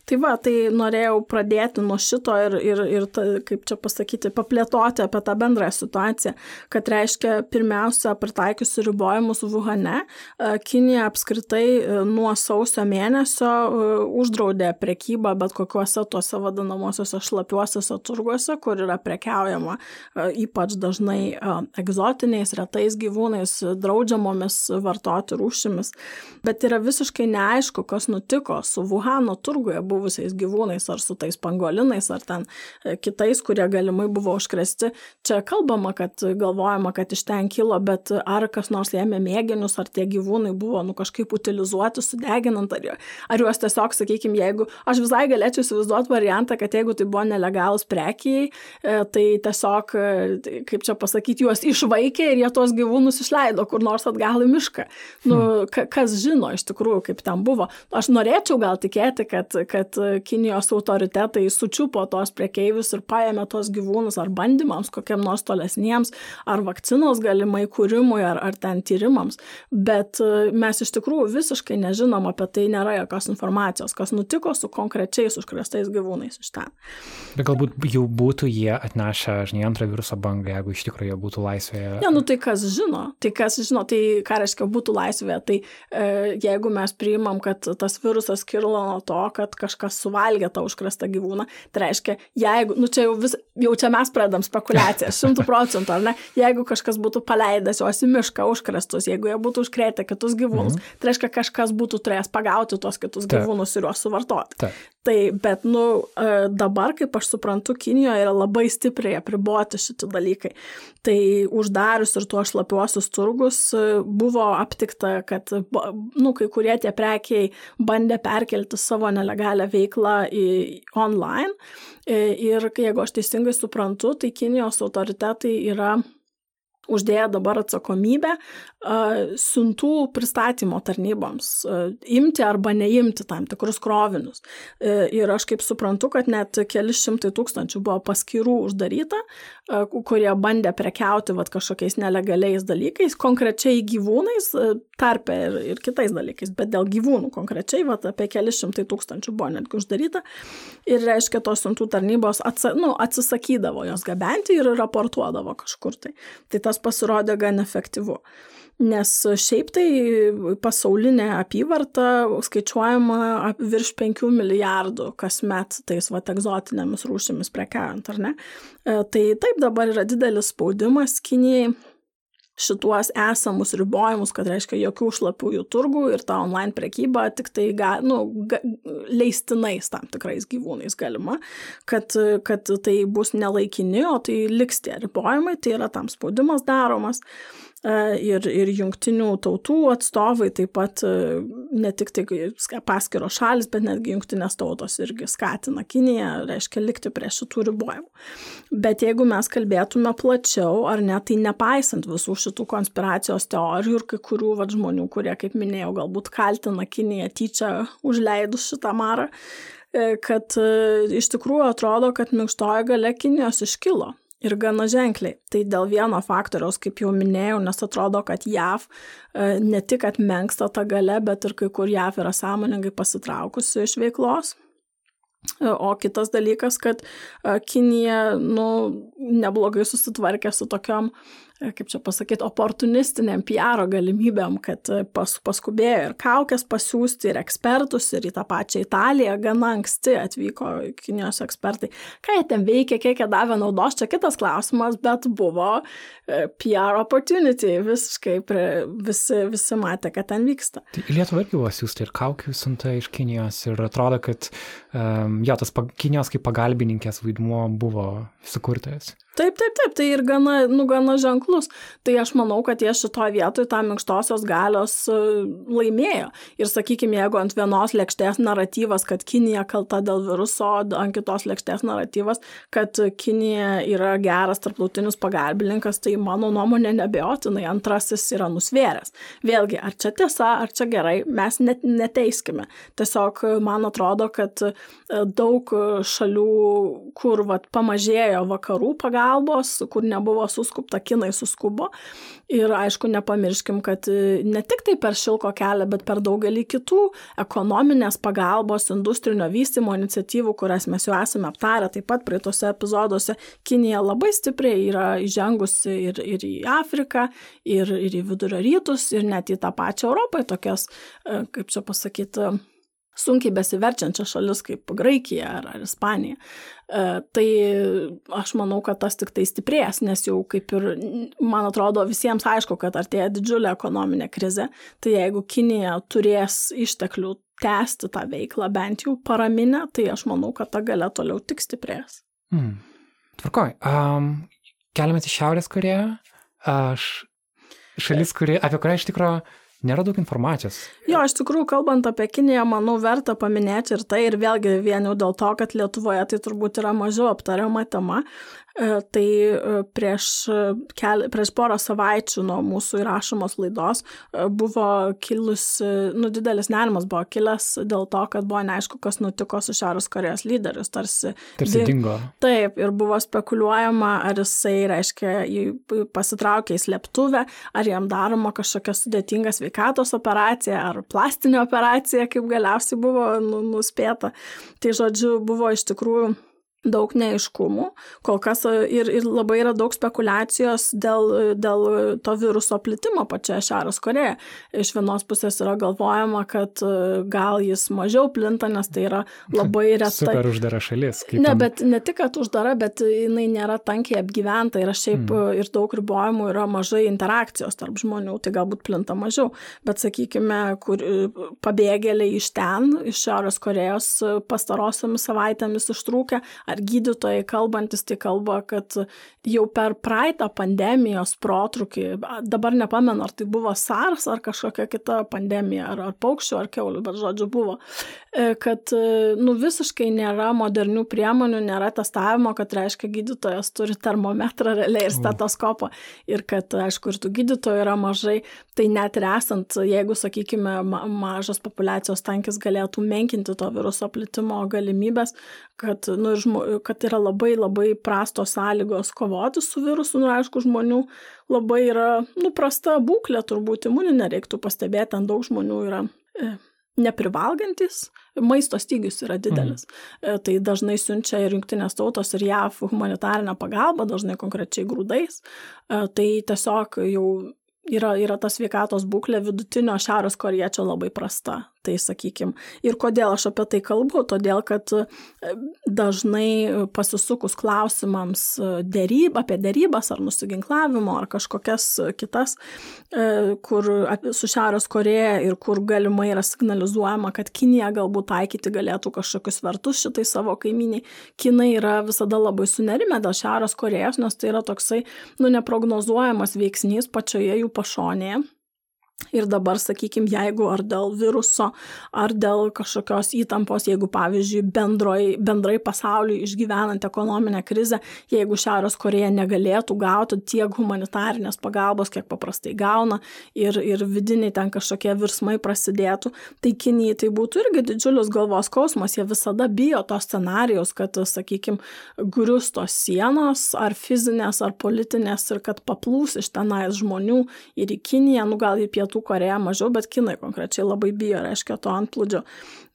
Tai va, tai norėjau pradėti nuo šito ir, ir, ir ta, kaip čia pasakyti, paplėtoti apie tą bendrą situaciją, kad reiškia pirmiausia, pritaikiusi ribojimus Vuhane, e, Kinija apskritai e, nuo sausio mėnesio e, uždraudė prekybą bet kokiuose tuose vadinamosiuose šlapiuosiuose turguose, kur yra prekiaujama ypač dažnai egzotiniais, retais gyvūnais, draudžiamomis vartoti rūšimis. Bet yra visiškai neaišku, kas nutiko su Vuhano turgu turguje buvusiais gyvūnais, ar su tais pangolinais, ar ten e, kitais, kurie galimai buvo užkresti. Čia kalbama, kad galvojama, kad iš ten kilo, bet ar kas nors ėmė mėginius, ar tie gyvūnai buvo nu, kažkaip utilizuoti, sudeginant, ar, ar juos tiesiog, sakykime, jeigu aš visai galėčiau įsivaizduoti variantą, kad jeigu tai buvo nelegalus prekiai, e, tai tiesiog, e, kaip čia pasakyti, juos išvaikė ir jie tuos gyvūnus išleido kur nors atgal į mišką. Nu, hmm. kas žino iš tikrųjų, kaip ten buvo. Aš norėčiau gal tikėti, kad kad, kad Kinijos autoritetai sučiupo tos priekeivius ir paėmė tos gyvūnus ar bandymams kokiam nors tolesniems, ar vakcinos galimai kūrimui, ar, ar ten tyrimams. Bet e, mes iš tikrųjų visiškai nežinom apie tai, nėra jokios informacijos, kas nutiko su konkrečiais užkrestais gyvūnais iš ten. Bet galbūt jau būtų jie atnešę, žinai, antrą viruso bangą, jeigu iš tikrųjų jie būtų laisvėje. Ne, nu tai kas žino, tai kas žino, tai ką reiškia būtų laisvėje. Tai e, jeigu mes priimam, kad tas virusas kilo nuo to, kad kažkas suvalgė tą užkrastą gyvūną. Tai reiškia, jeigu, nu čia jau, vis, jau čia mes pradedam spekulaciją, [laughs] šimtų procentų, ar ne, jeigu kažkas būtų paleidęs juos į mišką užkrastus, jeigu jie būtų užkrėtę kitus gyvūnus, mhm. tai reiškia, kažkas būtų turėjęs pagauti tuos kitus Ta. gyvūnus ir juos suvartoti. Ta. Tai, bet, nu, e, dabar, kaip aš suprantu, Kinijoje yra labai stipriai apriboti šitie dalykai. Tai uždarius ir tuos šlapiuosius turgus e, buvo aptikta, kad, nu, kai kurie tie prekiai bandė perkelti savo nelegalią veiklą į online. E, ir jeigu aš teisingai suprantu, tai Kinijos autoritetai yra uždėję dabar atsakomybę siuntų pristatymo tarnyboms, imti arba neimti tam tikrus krovinius. E, ir aš kaip suprantu, kad net keli šimtai tūkstančių buvo paskirų uždaryta, kurie bandė prekiauti vat, kažkokiais nelegaliais dalykais, konkrečiai gyvūnais, tarpe ir, ir kitais dalykais, bet dėl gyvūnų konkrečiai vat, apie keli šimtai tūkstančių buvo netgi uždaryta. Ir reiškia, tos siuntų tarnybos atsa, nu, atsisakydavo jos gabenti ir raportuodavo kažkur tai. Tai tas pasirodė gan efektyvu. Nes šiaip tai pasaulinė apyvarta skaičiuojama virš 5 milijardų kasmet tais va egzotinėmis rūšimis prekiaujant, ar ne? E, tai taip dabar yra didelis spaudimas Kinijai šituos esamus ribojimus, kad reiškia jokių šlapiųjų turgų ir ta online prekyba tik tai ga, nu, ga, leistinais tam tikrais gyvūnais galima, kad, kad tai bus nelaikini, o tai liks tie ribojimai, tai yra tam spaudimas daromas. E, ir, ir jungtinių tautų atstovai, taip pat e, ne tik tai paskiros šalis, bet netgi jungtinės tautos irgi skatina Kiniją, reiškia, likti prie šitų ribojimų. Bet jeigu mes kalbėtume plačiau, ar ne, tai nepaisant visų šitų konspiracijos teorijų ir kai kurių vad žmonių, kurie, kaip minėjau, galbūt kaltina Kiniją tyčia užleidus šitą marą, e, kad iš tikrųjų atrodo, kad minkštoji gale Kinijos iškilo ir gana ženkliai. Tai dėl vieno faktoriaus, kaip jau minėjau, nes atrodo, kad JAV e, ne tik atmenksta tą galę, bet ir kai kur JAV yra sąmoningai pasitraukusi iš veiklos. E, o kitas dalykas, kad e, Kinija nu, neblogai susitvarkė su tokiom uh, kaip čia pasakyti, oportunistiniam PR galimybėm, kad e, pas, paskubėjo ir kaukės pasiūsti, ir ekspertus, ir į tą pačią Italiją gana anksti atvyko Kinijos ekspertai. Ką jie ten veikia, kiek jie davė naudos, čia kitas klausimas, bet buvo e, PR opportunity, visiškai prie, visi, visi matė, kad ten vyksta. Tai Lietuva irgi buvo siūsta ir kaukių siunta iš Kinijos ir atrodo, kad um, jo, tas Kinijos kaip pagalbininkės vaidmuo buvo sukurtas. Taip, taip, taip, tai ir gana, nu, gana ženklus. Tai aš manau, kad jie šitoje vietoje tą minkštosios galios e, laimėjo. Ir sakykime, jeigu ant vienos lėkštės naratyvas, kad Kinija kalta dėl viruso, ant kitos lėkštės naratyvas, kad Kinija yra geras tarptautinis pagalbininkas, tai mano nuomonė nebejotinai antrasis yra nusvėręs. Vėlgi, ar čia tiesa, ar čia gerai, mes net neteiskime. Tiesiog man atrodo, kad e, daug šalių, kur vat, pamažėjo vakarų pagalbos, pagalbos, kur nebuvo suskupta, kinai suskubo. Ir aišku, nepamirškim, kad e, ne tik tai per šilko kelią, bet per daugelį kitų ekonominės pagalbos, industrinio vystimo iniciatyvų, kurias mes jau esame aptarę taip pat praeitose epizoduose, Kinija labai stipriai yra įžengusi ir, ir į Afriką, ir, ir į vidurio rytus, ir net į tą pačią Europą, tokias, e, kaip čia pasakyti, sunkiai besiverčiančias šalis kaip Graikija ar, ar Ispanija. E, tai aš manau, kad tas tik tai stiprės, nes jau kaip ir, man atrodo, visiems aišku, kad artėja didžiulė ekonominė krizė, tai jeigu Kinija turės išteklių tęsti tą veiklą, bent jau paraminę, tai aš manau, kad ta galia toliau tik stiprės. Hmm. Tvarkoj. Um, keliamės į Šiaurės Koreją. Aš šalis, kuri, apie kurią iš tikrųjų nėra daug informacijos. Jo, iš tikrųjų, kalbant apie Kiniją, manau, verta paminėti ir tai, ir vėlgi vien jau dėl to, kad Lietuvoje tai turbūt yra mažiau aptariama tema, tai e, prieš, kel, prieš porą savaičių nuo mūsų įrašomos laidos e, buvo kilus, nu, didelis nerimas buvo kilęs dėl to, kad buvo neaišku, kas nutiko su Šiaurės Korejos lyderius. Tarsi, tarsi dingo. Taip, ir buvo spekuliuojama, ar jisai, reiškia, pasitraukė į slėptuvę, ar jam daroma kažkokia sudėtinga sveikatos operacija, ar plastinė operacija, kaip galiausiai buvo nu, nuspėta. Tai žodžiu, buvo iš tikrųjų daug neaiškumų, kol kas e, ir, ir labai yra daug spekulacijos dėl, dėl to viruso plitimo pačioje Šiaurės Koreje. Iš vienos pusės yra galvojama, kad e, gal jis mažiau plinta, nes tai yra [laughs] labai retai. Super uždara šalis. Ne, tam... bet ne tik, kad uždara, bet jinai nėra tankiai apgyventa ir šiaip mm. ir daug ribojimų yra mažai interakcijos tarp žmonių, tai galbūt plinta mažiau. Bet sakykime, kur pabėgėliai iš ten, iš Šiaurės Korejos pastarosiomis savaitėmis ištrūkę, ar gydytojai kalbantis tai kalba, kad jau per praeitą pandemijos protrukį, dabar nepamenu, ar tai buvo SARS ar kažkokia kita pandemija, ar, ar paukščių, ar keulių, bet žodžiu buvo, e, kad nu, visiškai nėra modernių priemonių, nėra testavimo, kad reiškia gydytojas turi termometrą realiai ir mm. stetoskopą ir kad, aišku, ir tų gydytojų yra mažai, tai net ir esant, jeigu, sakykime, mažas populacijos tankis galėtų menkinti to viruso plitimo galimybės, kad, nu, žmo, kad yra labai labai prastos sąlygos kovoti su virusu, nu, aišku, žmonių labai yra, nu, prasta būklė, turbūt imuninė reiktų pastebėti, ten daug žmonių yra. E, neprivalgantis, maisto stygius yra didelis. Mhm. Tai dažnai siunčia ir jungtinės tautos, ir JAV humanitarinę pagalbą, dažnai konkrečiai grūdais. E, tai tiesiog jau yra, yra ta sveikatos būklė vidutinio šiaurės koriečio labai prasta tai sakykim. Ir kodėl aš apie tai kalbu? Todėl, kad e, dažnai pasisukus klausimams e, dėryb, apie dėrybas ar nusiginklavimo ar kažkokias kitas, e, kur su Šiaurės Koreja ir kur galimai yra signalizuojama, kad Kinija galbūt taikyti galėtų kažkokius vertus šitai savo kaiminiai, Kinai yra visada labai sunerime dėl Šiaurės Korejos, nes tai yra toksai, nu, neprognozuojamas veiksnys pačioje jų pašonėje Ir dabar, sakykime, jeigu ar dėl viruso, ar dėl kažkokios įtampos, jeigu, pavyzdžiui, bendroj, bendrai pasauliui išgyvenant ekonominę krizę, jeigu Šiaurės Koreja negalėtų gauti tiek humanitarinės pagalbos, kiek paprastai gauna, ir, ir vidiniai ten kažkokie virsmai prasidėtų, tai Kinijai tai būtų irgi didžiulis galvos skausmas, jie visada bijo to scenarijos, kad, sakykime, grius tos sienos, ar fizinės, ar politinės, ir kad paplūs iš tenais žmonių ir į Kiniją, nu gal į pietų Pietų Koreja mažiau, bet Kinai konkrečiai labai bijo, reiškia, to antplūdžio.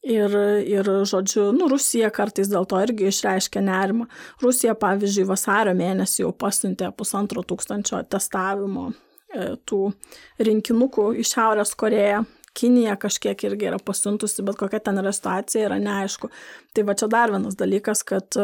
Ir, ir, žodžiu, nu, Rusija kartais dėl to irgi išreiškia nerimą. Rusija, pavyzdžiui, vasario mėnesį jau pasiuntė pusantro tūkstančio testavimo e, tų rinkinukų į Šiaurės Koreją. Kinija kažkiek irgi yra pasiuntusi, bet kokia ten yra situacija, yra neaišku. Tai va čia dar vienas dalykas, kad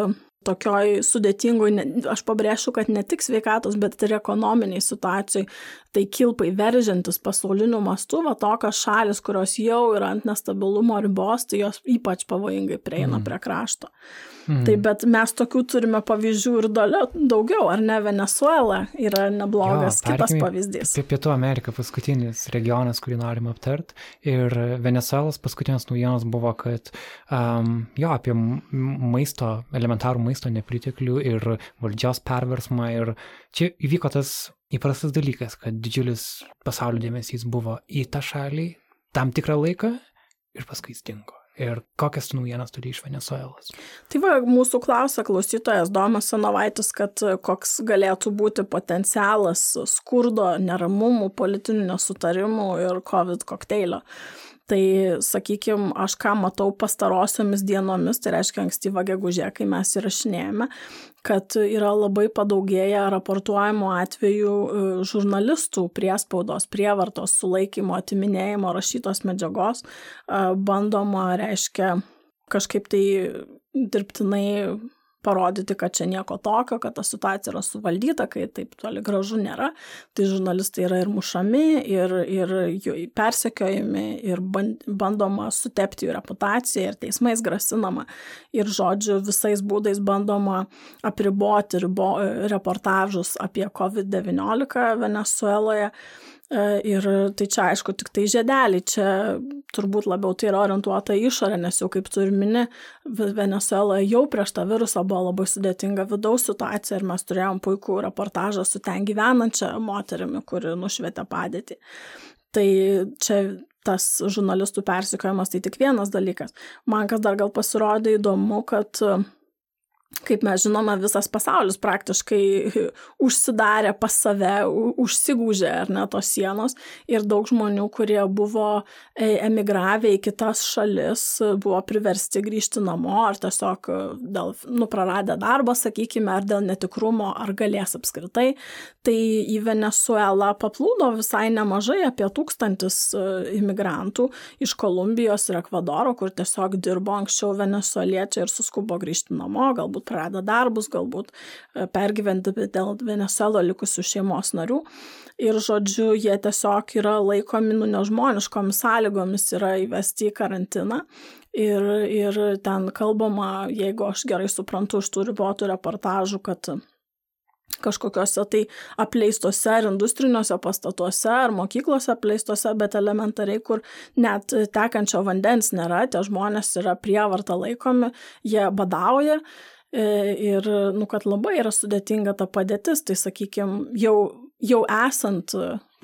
tokioj sudėtingoj, aš pabrėšiu, kad ne tik sveikatos, bet ir ekonominiai situacijai, tai kilpai veržiantis pasauliniu mastu, va tokios šalis, kurios jau yra ant nestabilumo ribos, tai jos ypač pavojingai prieina mm. prie krašto. Mm. Tai bet mes tokių turime pavyzdžių ir daugiau, ar ne, Venezuela yra neblogas jo, kitas pavyzdys. Apie Pietų Ameriką paskutinis regionas, kurį norim aptart. Ir Venezuelos paskutinės naujienos buvo, kad um, jo, apie maisto, elementarų maisto nepriteklių ir valdžios perversmą. Ir čia įvyko tas įprastas dalykas, kad didžiulis pasaulio dėmesys buvo į tą šalį tam tikrą laiką ir paskui stingo. Ir kokias naujienas turi iš Venezuelos? Tai va, mūsų klausia klausytojas Domas Sanovaitis, kad koks galėtų būti potencialas skurdo, neramumų, politinių nesutarimų ir COVID kokteilio. Tai, sakykime, aš ką matau pastarosiomis dienomis, tai reiškia ankstyvą gegužę, kai mes įrašinėjame, kad yra labai padaugėję raportuojimo atvejų e, žurnalistų priespaudos, prievartos, sulaikymo, atiminėjimo rašytos medžiagos, e, bandoma, reiškia, kažkaip tai dirbtinai parodyti, kad čia nieko tokio, kad ta situacija yra suvaldyta, kai taip toli gražu nėra. Tai žurnalistai yra ir mušami, ir, ir persekiojami, ir bandoma sutepti jų reputaciją, ir teismais grasinama. Ir žodžiu, visais būdais bandoma apriboti ribo, reportažus apie COVID-19 Venezueloje. E, ir tai čia aišku tik tai žiedeliai, čia turbūt labiau tai yra orientuota į išorę, nes jau kaip tu ir mini, Venezuela jau prieš tą virusą buvo labai sudėtinga vidaus situacija ir mes turėjom puikų reportažą su ten gyvenančia moterimi, kuri nušvietė padėtį. Tai čia tas žurnalistų persikiojimas tai tik vienas dalykas. Man kas dar gal pasirodė įdomu, kad kaip mes žinome, visas pasaulis praktiškai [laughs] užsidarė pas save, užsigūžė ar ne tos sienos ir daug žmonių, kurie buvo e, emigravę į kitas šalis, buvo priversti grįžti namo ar tiesiog e, dėl, nu, praradę darbą, sakykime, ar dėl netikrumo, ar galės apskritai. Tai į Venezuelą paplūdo visai nemažai, apie tūkstantis e, imigrantų iš Kolumbijos ir Ekvadoro, kur tiesiog dirbo anksčiau venezueliečiai ir suskubo grįžti namo, galbūt galbūt prarado darbus, galbūt e, pergyventi dėl Venezuelo likusių šeimos narių. Ir, žodžiu, jie tiesiog yra laikomi nu nežmoniškomis sąlygomis, yra įvesti į karantiną. Ir, ir ten kalbama, jeigu aš gerai suprantu iš tų ribotų reportažų, kad kažkokiuose tai apleistose ar industriniuose pastatuose ar mokyklose apleistose, bet elementariai, kur net tekančio vandens nėra, tie žmonės yra prievarta laikomi, jie badauja E, ir, nu, kad labai yra sudėtinga ta padėtis, tai sakykime, jau, jau esant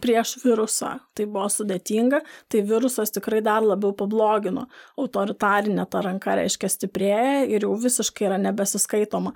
prieš virusą tai buvo sudėtinga, tai virusas tikrai dar labiau pablogino. Autoritarinė ta ranka reiškia stiprėja ir jau visiškai yra nebesiskaitoma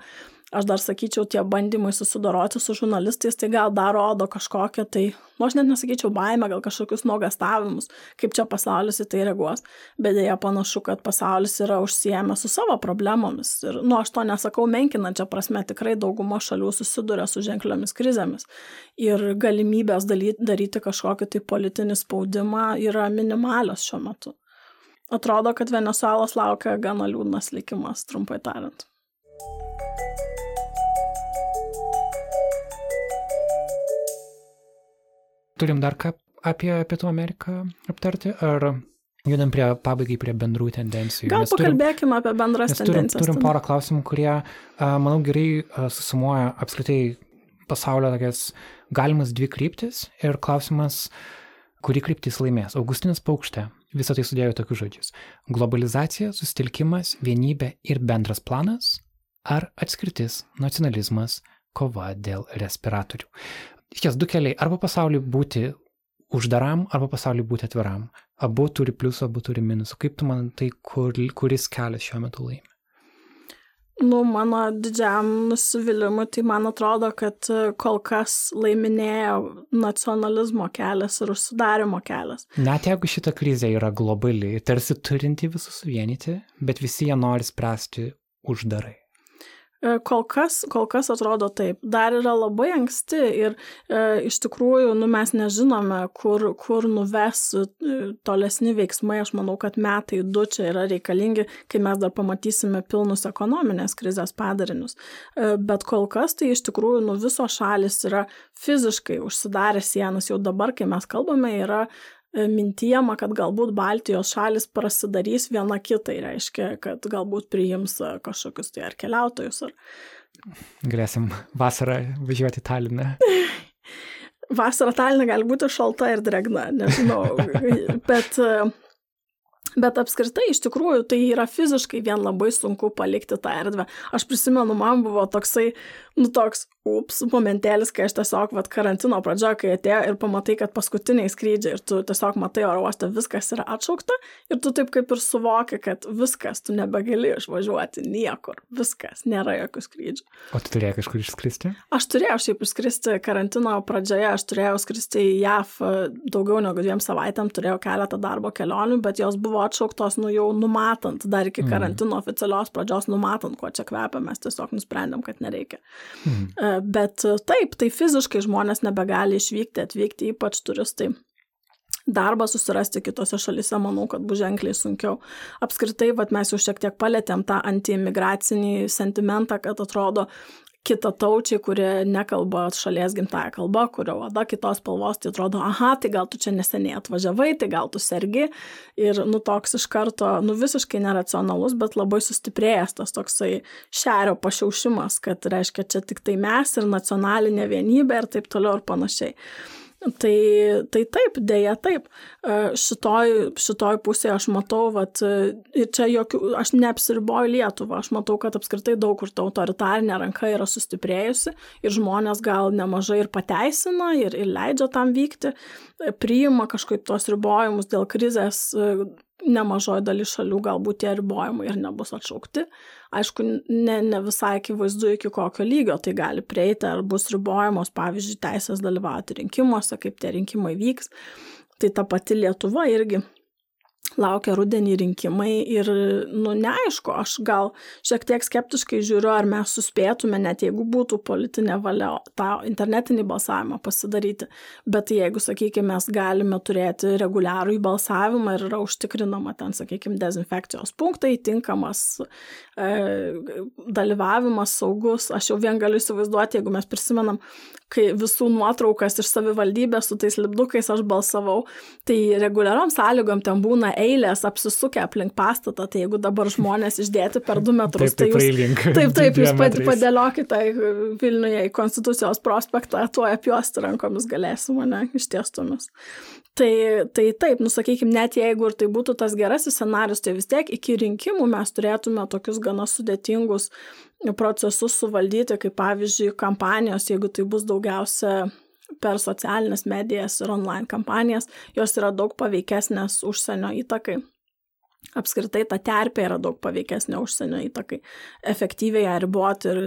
aš dar sakyčiau, tie bandymai susidoroti su žurnalistais, tai gal dar rodo kažkokią tai, nu aš net nesakyčiau baimę, gal kažkokius nuogastavimus, kaip čia pasaulis į tai reaguos, bet dėja panašu, kad pasaulis yra užsiemę su savo problemomis. Ir, nu, aš to nesakau menkinančią prasme, tikrai dauguma šalių susiduria su ženkliomis krizėmis. Ir galimybės daryti kažkokį tai politinį spaudimą yra minimalios šiuo metu. Atrodo, kad Venezuelos laukia gana liūdnas likimas, trumpai tariant. Turim dar ką apie Pietų Ameriką aptarti, ar judam prie pabaigai prie bendrų tendencijų? Gal pakalbėkime apie bendras tendencijas. Turim, turim porą klausimų, kurie, manau, gerai susumuoja apskritai pasaulio tokias galimas dvi kryptis ir klausimas, kuri kryptis laimės. Augustinas Paukštė visą tai sudėjo tokius žodžius. Globalizacija, susitelkimas, vienybė ir bendras planas ar atskirtis, nacionalizmas, kova dėl respiratorių. Šies du keliai - arba pasauliu būti uždaram, arba pasauliu būti atviram. Abu turi pliusų, abu turi minusų. Kaip tu man tai, kur, kuris kelias šiuo metu laimi? Nu, mano didžiam nusivylimui, tai man atrodo, kad e, kol kas laiminėjo nacionalizmo kelias ir užsidarimo kelias. Net jeigu šita krizė yra globali, tarsi turinti visus suvienyti, bet visi jie nori spręsti uždarai. E, kol kas, kol kas atrodo taip. Dar yra labai anksti ir e, iš tikrųjų nu, mes nežinome, kur, kur nuves e, tolesni veiksmai. Aš manau, kad metai du čia yra reikalingi, kai mes dar pamatysime pilnus ekonominės krizės padarinius. E, bet kol kas tai iš tikrųjų nu, visos šalis yra fiziškai užsidarę sienas. Jau dabar, kai mes kalbame, yra E, mintijama, kad galbūt Baltijos šalis prasidarys viena kitai, reiškia, kad galbūt priims e, kažkokius tai ar keliautojus. Ar... Galėsim vasarą važiuoti Taliną. [laughs] Vasara Talinė gali būti šalta ir dregna, nežinau, [laughs] bet e, Bet apskritai, iš tikrųjų, tai yra fiziškai vien labai sunku palikti tą erdvę. Aš prisimenu, man buvo toksai, nu toks, ups, momentėlis, kai aš tiesiog, vad, karantino pradžioje, kai atėjo ir pamatai, kad paskutiniai skrydžiai ir tu tiesiog matai oro uoste, viskas yra atšaukta ir tu taip kaip ir suvoki, kad viskas, tu nebegali išvažiuoti niekur, viskas, nėra jokių skrydžių. O tu turėjai kažkur išskristi? Aš turėjau šiaip išskristi karantino pradžioje, aš turėjau skristi į JAV e, daugiau negu dviem savaitėm, turėjau keletą darbo kelionių, bet jos buvo atšauktos, nu jau numatant, dar iki mm. karantino oficialios pradžios numatant, kuo čia kvepia, mes tiesiog nusprendėm, kad nereikia. Mm. Bet taip, tai fiziškai žmonės nebegali išvykti, atvykti, ypač turistai darbą susirasti kitose šalise, manau, kad bus ženkliai sunkiau. Apskritai, vat, mes jau šiek tiek palėtėm tą antiimigracinį sentimentą, kad atrodo, kitataučiai, kurie nekalba šalies gimtają kalbą, kurio oda kitos spalvos, tai atrodo, aha, tai gal tu čia neseniai atvažiavai, tai gal tu sergi. Ir, nu, toks iš karto, nu, visiškai neracionalus, bet labai sustiprėjęs tas toksai šerio pašiaušimas, kad reiškia čia tik tai mes ir nacionalinė vienybė ir taip toliau ir panašiai. Tai, tai taip, dėja taip. E, šitoj, šitoj pusėje aš matau, vat, ir čia jokių, aš neapsiriboju Lietuvą, aš matau, kad apskritai daug kur ta autoritarinė ranka yra sustiprėjusi ir žmonės gal nemažai ir pateisina ir, ir leidžia tam vykti, priima kažkaip tos ribojimus dėl krizės nemažoji dalis šalių galbūt tie ribojimai ir nebus atšaukti. Aišku, ne, ne visai akivaizdu iki kokio lygio tai gali prieiti, ar bus ribojamos, pavyzdžiui, teisės dalyvauti rinkimuose, kaip tie rinkimai vyks. Tai ta pati Lietuva irgi laukia rudenį rinkimai ir, nu, neaišku, aš gal šiek tiek skeptiškai žiūriu, ar mes suspėtume, net jeigu būtų politinė valia, tą internetinį balsavimą pasidaryti. Bet jeigu, sakykime, mes galime turėti reguliarų į balsavimą ir yra užtikrinama ten, sakykime, dezinfekcijos punktai, tinkamas e, dalyvavimas saugus, aš jau vien galiu įsivaizduoti, jeigu mes prisimenam, kai visų nuotraukas iš savivaldybės su tais lipdukais aš balsavau, tai reguliariam sąlygom ten būna eilės apsisukę aplink pastatą, tai jeigu dabar žmonės išdėti per du metrus, taip, tai jūs, link, taip, taip, jūs padėliokite Vilniuje į Konstitucijos prospektą, tuo apjuosti rankomis galėsim, ne, ištiestomis. Tai, tai taip, nusakykime, net jeigu ir tai būtų tas gerasis scenarius, tai vis tiek iki rinkimų mes turėtume tokius gana sudėtingus procesus suvaldyti, kaip pavyzdžiui, kampanijos, jeigu tai bus daugiausia per socialinės medijas ir online kampanijas, jos yra daug paveikesnės užsienio įtakai apskritai ta terpė yra daug paveikesnė užsienio įtakai. Efektyviai ją riboti ir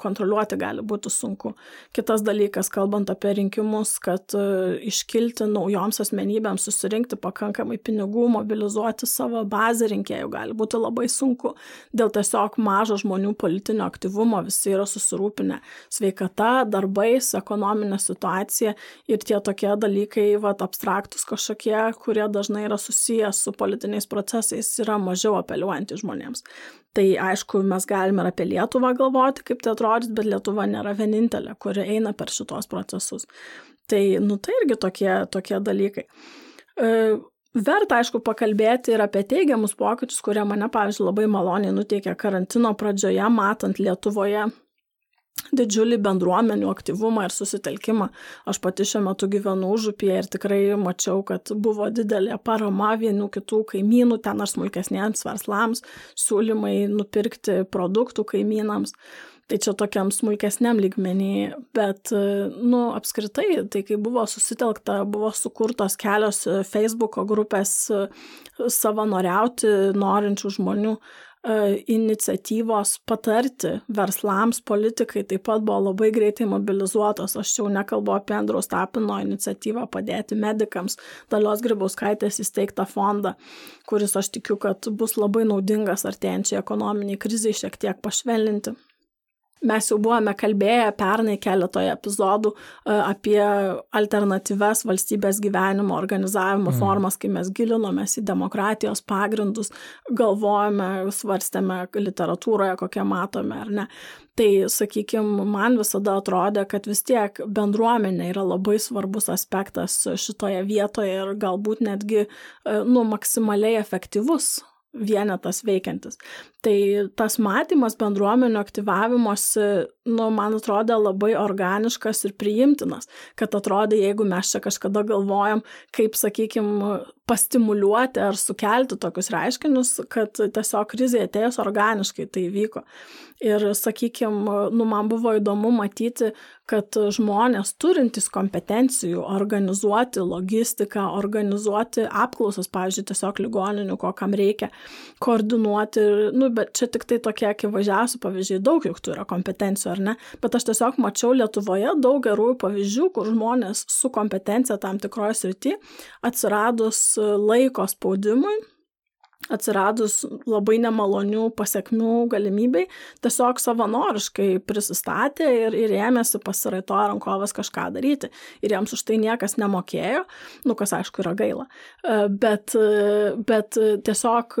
kontroliuoti gali būti sunku. Kitas dalykas, kalbant apie rinkimus, kad e, iškilti naujoms asmenybėms, susirinkti pakankamai pinigų, mobilizuoti savo bazę rinkėjų gali būti labai sunku. Dėl tiesiog mažo žmonių politinio aktyvumo visi yra susirūpinę sveikata, darbais, ekonominė situacija ir tie tokie dalykai, vat, abstraktus kažkokie, kurie dažnai yra susijęs su politiniais procesais jis yra mažiau apeliuojantis žmonėms. Tai aišku, mes galime ir apie Lietuvą galvoti, kaip tai atrodys, bet Lietuva nėra vienintelė, kuri eina per šitos procesus. Tai, nu, tai irgi tokie, tokie dalykai. E, verta, aišku, pakalbėti ir apie teigiamus pokyčius, kurie mane, pavyzdžiui, labai maloniai nuteikė karantino pradžioje, matant Lietuvoje didžiulį bendruomenių aktyvumą ir susitelkimą. Aš pati šiuo metu gyvenu užupyje ir tikrai mačiau, kad buvo didelė parama vienų kitų kaimynų, ten ar smulkesniems verslams, siūlymai nupirkti produktų kaimynams. Tai čia tokiam smulkesniam lygmenį, bet, nu, apskritai, tai kai buvo susitelkta, buvo sukurtos kelios Facebook'o grupės savanoriauti norinčių žmonių E, iniciatyvos patarti verslams, politikai taip pat buvo labai greitai mobilizuotos. Aš jau nekalbu apie Andriaus Tapino iniciatyvą padėti medikams, Dalios Grybauskaitės įsteigtą fondą, kuris aš tikiu, kad bus labai naudingas artėjančiai ekonominiai krizai šiek tiek pašvelninti. Mes jau buvome kalbėję pernai keletoje epizodų e, apie alternatyves valstybės gyvenimo organizavimo mm. formas, kai mes gilinomės į demokratijos pagrindus, galvojame, svarstėme literatūroje, kokią matome ar ne. Tai, sakykime, man visada atrodė, kad vis tiek bendruomenė yra labai svarbus aspektas šitoje vietoje ir galbūt netgi, e, nu, maksimaliai efektyvus vienetas veikiantis. Tai tas matymas bendruomenių aktyvavimuose, nu, man atrodo labai organiškas ir priimtinas, kad atrodo, jeigu mes čia kažkada galvojam, kaip, sakykime, pastimuliuoti ar sukelti tokius reiškinius, kad tiesiog krizė atėjus organiškai tai vyko. Ir, sakykime, nu, man buvo įdomu matyti, kad žmonės turintys kompetencijų organizuoti logistiką, organizuoti apklausas, pavyzdžiui, tiesiog ligoninių, ko kam reikia, koordinuoti, nu, bet čia tik tai tokie akivaizdžiausi pavyzdžiai, daug juk turi kompetencijų, ar ne, bet aš tiesiog mačiau Lietuvoje daug gerųjų pavyzdžių, kur žmonės su kompetencija tam tikroje srityje atsiradus laiko spaudimui atsiradus labai nemalonių pasiekmių galimybei, tiesiog savanoriškai prisistatė ir, ir ėmėsi pasiraitojo rankovas kažką daryti. Ir jiems už tai niekas nemokėjo, nu kas aišku yra gaila. E, bet, bet tiesiog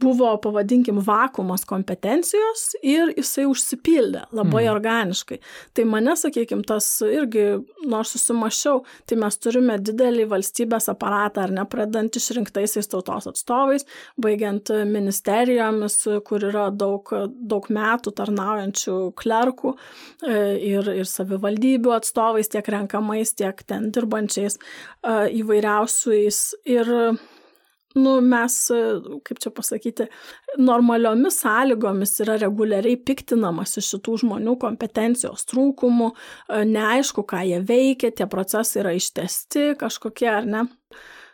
buvo, pavadinkim, vakumas kompetencijos ir jisai užsipildė labai mm. organiškai. Tai mane, sakykime, tas irgi, nors susimašiau, tai mes turime didelį valstybės aparatą, ar ne, pradant išrinktaisiais tautos atstovais, baigiant ministerijomis, kur yra daug, daug metų tarnaujančių klerkų e, ir, ir savivaldybių atstovais, tiek renkamais, tiek ten dirbančiais e, įvairiausiais. Ir nu, mes, kaip čia pasakyti, normaliomis sąlygomis yra reguliariai piktinamas iš šitų žmonių kompetencijos trūkumų, neaišku, ką jie veikia, tie procesai yra ištesti kažkokie ar ne.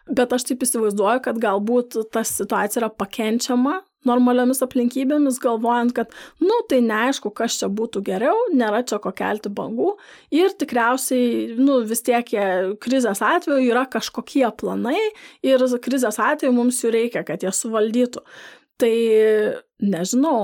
Bet aš taip įsivaizduoju, kad galbūt ta situacija yra pakenčiama normaliomis aplinkybėmis, galvojant, kad, nu, tai neaišku, kas čia būtų geriau, nėra čia ko kelti bangų ir tikriausiai, nu, vis tiek jie krizės atveju yra kažkokie planai ir krizės atveju mums jų reikia, kad jie suvaldytų. Tai nežinau,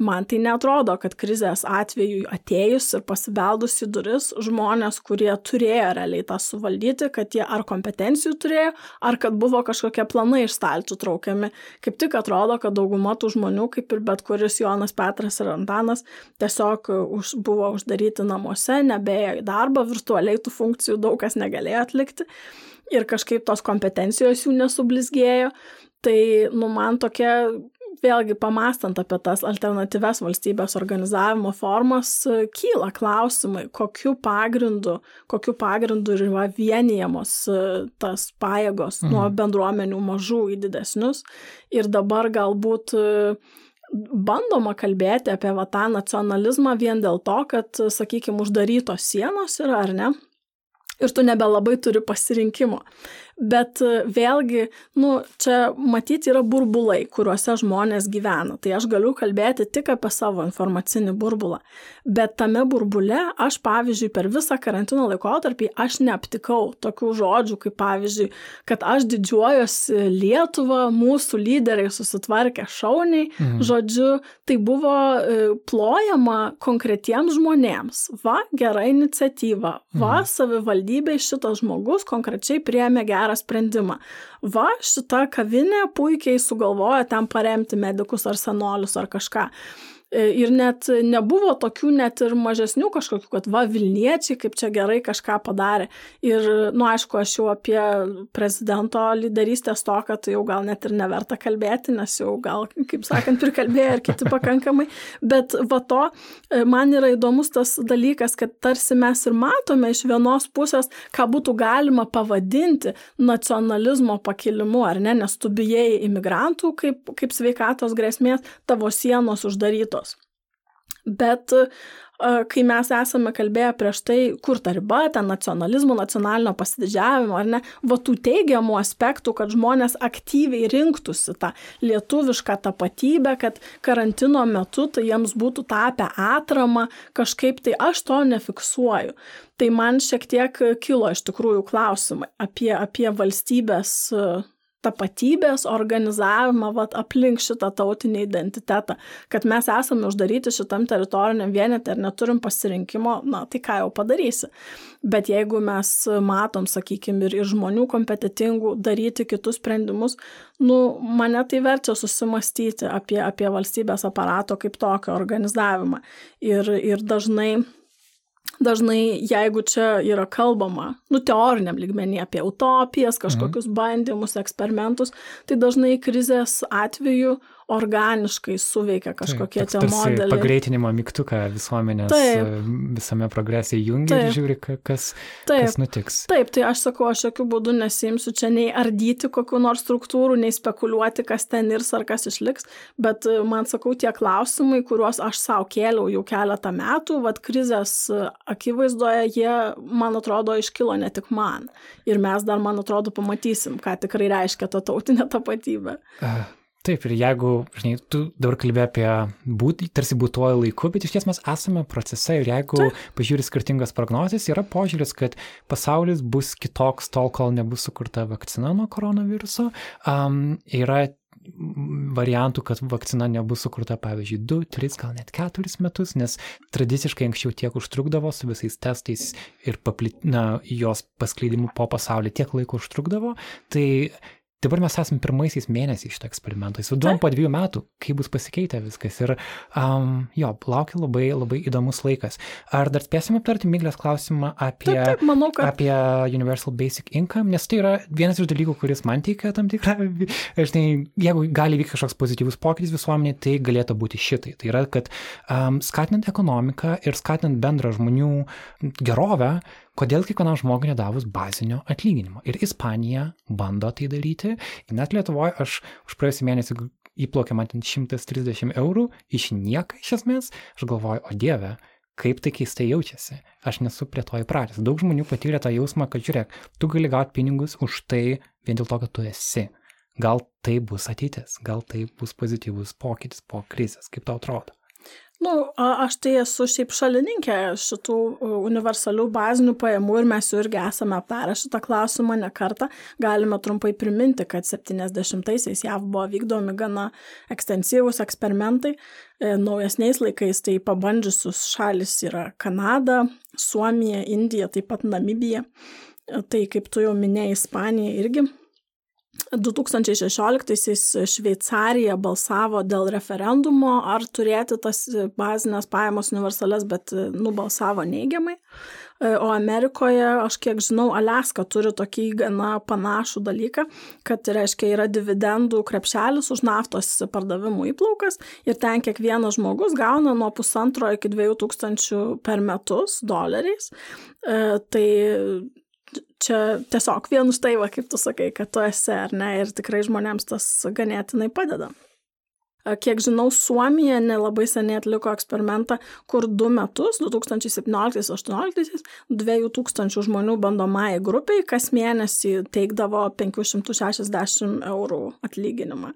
Man tai netrodo, kad krizės atveju atėjus ir pasibeldus į duris žmonės, kurie turėjo realiai tą suvaldyti, kad jie ar kompetencijų turėjo, ar kad buvo kažkokie planai iš stalčių traukiami. Kaip tik atrodo, kad dauguma tų žmonių, kaip ir bet kuris Jonas Petras ir Antanas, tiesiog už, buvo uždaryti namuose, nebėjo į darbą, virtualiai tų funkcijų daug kas negalėjo atlikti ir kažkaip tos kompetencijos jų nesublizgėjo. Tai, nu, man tokia vėlgi pamastant apie tas alternatyves valstybės organizavimo formas, kyla klausimai, kokiu pagrindu, kokiu pagrindu yra vienijamos e, tas pajėgos mhm. nuo bendruomenių mažų į didesnius. Ir dabar galbūt e, bandoma kalbėti apie va, tą nacionalizmą vien dėl to, kad, sakykime, uždarytos sienos yra, ar ne? Ir tu nebelabai turi pasirinkimo. Bet e, vėlgi, nu, čia matyti yra burbulai, kuriuose žmonės gyvena. Tai aš galiu kalbėti tik apie savo informacinį burbulą. Bet tame burbule aš, pavyzdžiui, per visą karantino laikotarpį aš neaptikau tokių žodžių, kaip pavyzdžiui, kad aš didžiuojuosi Lietuva, mūsų lyderiai susitvarkė šauniai. Mhm. Žodžiu, tai buvo e, plojama konkretiems žmonėms. Va, gera iniciatyva. Va, mhm. savivaldybei šitas žmogus konkrečiai priemė gerą gerą sprendimą. Va, šita kavinė puikiai sugalvoja ten paremti medikus ar senolius ar kažką. E, ir net nebuvo tokių net ir mažesnių kažkokių, kad va, Vilniečiai kaip čia gerai kažką padarė. Ir, nu, aišku, aš jau apie prezidento lyderystės toką, tai jau gal net ir neverta kalbėti, nes jau gal, kaip sakant, prikalbėjo ir kiti pakankamai. Bet va to, e, man yra įdomus tas dalykas, kad tarsi mes ir matome iš vienos pusės, ką būtų galima pavadinti nacionalizmo pakilimu, ar ne, nes tu bijai imigrantų kaip, kaip sveikatos grėsmės, tavo sienos uždarytos Bet kai mes esame kalbėję prieš tai, kur ta riba, ten nacionalizmo, nacionalinio pasididžiavimo, ar ne, va tų teigiamų aspektų, kad žmonės aktyviai rinktųsi tą lietuvišką tapatybę, kad karantino metu tai jiems būtų tapę atramą, kažkaip tai aš to nefiksuoju. Tai man šiek tiek kilo iš tikrųjų klausimai apie, apie valstybės tapatybės organizavimą vat, aplink šitą tautinį identitetą, kad mes esame uždaryti šitam teritoriniam vienetui ir neturim pasirinkimo, na tai ką jau padarysi. Bet jeigu mes matom, sakykime, ir, ir žmonių kompetitingų daryti kitus sprendimus, nu, mane tai verčia susimastyti apie, apie valstybės aparato kaip tokio organizavimą. Ir, ir dažnai dažnai, jeigu čia yra kalbama, nu, teoriniam lygmenį apie utopijas, kažkokius mhm. bandymus, eksperimentus, tai dažnai krizės atveju organiškai suveikia kažkokie Taip, tie modeliai. Pagreitinimo mygtuką visuomenės Taip. visame progrese jungia Taip. ir žiūri, kas, Taip. kas nutiks. Taip, tai aš sakau, aš jokių būdų nesimsiu čia nei ardyti kokiu nors struktūrų, nei spekuliuoti, kas ten ir ar kas išliks, bet e, man sakau, tie klausimai, kuriuos aš savo kėliau jau keletą metų, vad krizės e, akivaizdoje, jie, man atrodo, iškilo ne tik man. Ir mes dar, man atrodo, pamatysim, ką tikrai reiškia ta tautinė tapatybė. Uh. Taip, ir jeigu, žinai, tu dabar kalbė apie būt, tarsi būtuoju laiku, bet iš ties mes esame procese ir jeigu Taip. pažiūri skirtingas prognozijas, yra požiūris, kad pasaulis bus kitoks tol, kol nebus sukurta vakcina nuo koronaviruso. Um, yra variantų, kad vakcina nebus sukurta, pavyzdžiui, 2, 3, gal net 4 metus, nes tradiciškai anksčiau tiek užtrukdavo su visais testais ir paplit, na, jos paskleidimu po pasaulį tiek laiko užtrukdavo. Tai Dabar mes esame pirmaisiais mėnesiais šito eksperimento. Įsivaizduojam po dviejų metų, kaip bus pasikeitę viskas. Ir um, jo, laukia labai, labai įdomus laikas. Ar dar spėsim aptarti Miglės klausimą apie, taip, taip, manau, kad... apie Universal Basic Income, nes tai yra vienas iš dalykų, kuris man teikia tam tikrą, [laughs] žinai, jeigu gali vykti kažkoks pozityvus pokytis visuomenė, tai galėtų būti šitai. Tai yra, kad um, skatinant ekonomiką ir skatinant bendrą žmonių gerovę, kodėl kiekvienam žmogui nedavus bazinio atlyginimo. Ir Ispanija bando tai daryti. Net Lietuvoje aš už praėjusį mėnesį įplaukė man ten 130 eurų iš nieko iš esmės. Aš galvoju, o dieve, kaip tai keistai jaučiasi. Aš nesu prie to įpratęs. Daug žmonių patyrė tą jausmą, kad žiūrėk, tu gali gauti pinigus už tai vien dėl to, kad tu esi. Gal tai bus ateitis, gal tai bus pozityvus pokytis po krizės, kaip tau atrodo? Nu, aš tai esu šiaip šalininkė šitų universalių bazinių pajamų ir mes jau irgi esame aptarę šitą klausimą ne kartą. Galime trumpai priminti, kad 70-aisiais JAV buvo vykdomi gana ekstensyvūs eksperimentai. E, naujesniais laikais tai pabandžiusius šalis yra Kanada, Suomija, Indija, taip pat Namibija. E, tai kaip tu jau minėjai, Ispanija irgi 2016-aisiais Šveicarija balsavo dėl referendumo, ar turėti tas bazinės pajamos universales, bet nubalsavo neigiamai. O Amerikoje, aš kiek žinau, Aleska turi tokį gana panašų dalyką, kad reiškia yra dividendų krepšelis už naftos pardavimų įplaukas ir ten kiekvienas žmogus gauna nuo pusantro iki dviejų tūkstančių per metus doleriais. E, tai čia tiesiog vien už tai, va, kaip tu sakai, kad tu esi, ar ne, ir tikrai žmonėms tas ganėtinai padeda. Kiek žinau, Suomija nelabai seniai atliko eksperimentą, kur du metus, 2017-2018, 2000 žmonių bandomai grupiai kas mėnesį teikdavo 560 eurų atlyginimą.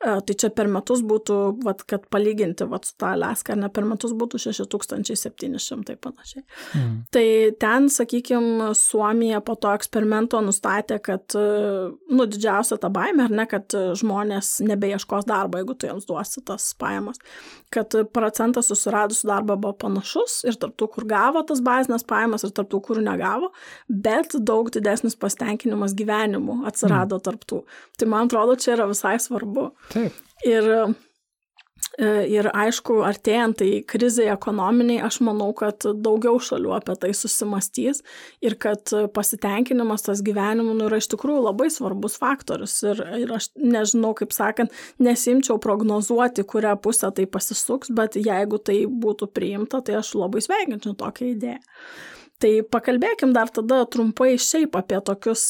E, tai čia per metus būtų, vat, kad palyginti vat, su tą Aleska, ne per metus būtų 6700 panašiai. Mm. Tai ten, sakykime, Suomija po to eksperimento nustatė, kad, e, nu, didžiausia ta baime, ar ne, kad žmonės nebeieškos darbo, jeigu tu jiems duosi tas pajamas. Kad procentas susiradusių darbą buvo panašus ir tarptų, kur gavo tas bazinės pajamas ir tarptų, kur negavo, bet daug didesnis pasitenkinimas gyvenimu atsirado mm. tarptų. Tai man atrodo, čia yra visai svarbu. Taip. Ir E, ir aišku, artėjant tai krizai ekonominiai, aš manau, kad daugiau šalių apie tai susimastys ir kad pasitenkinimas tas gyvenimu nu, yra iš tikrųjų labai svarbus faktorius. Ir, ir aš nežinau, kaip sakant, nesimčiau prognozuoti, kurią pusę tai pasisuks, bet jeigu tai būtų priimta, tai aš labai sveikinčiau tokią idėją. Tai pakalbėkim dar tada trumpai šiaip apie tokius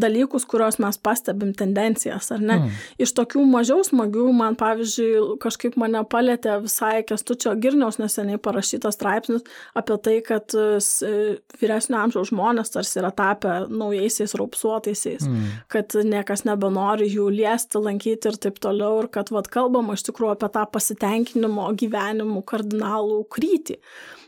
dalykus, kuriuos mes pastebim tendencijas, ar ne? Mm. Iš tokių mažiau smagių, man pavyzdžiui, kažkaip mane palėtė visai Kestučio Girniaus neseniai parašytas straipsnis apie tai, kad e, vyresnio amžiaus žmonės tarsi yra tapę naujaisiais raupsuotaisiais, mm. kad niekas nebenori jų liesti, lankyti ir taip toliau, ir kad vad kalbama iš tikrųjų apie tą pasitenkinimo gyvenimu kardinalų krytį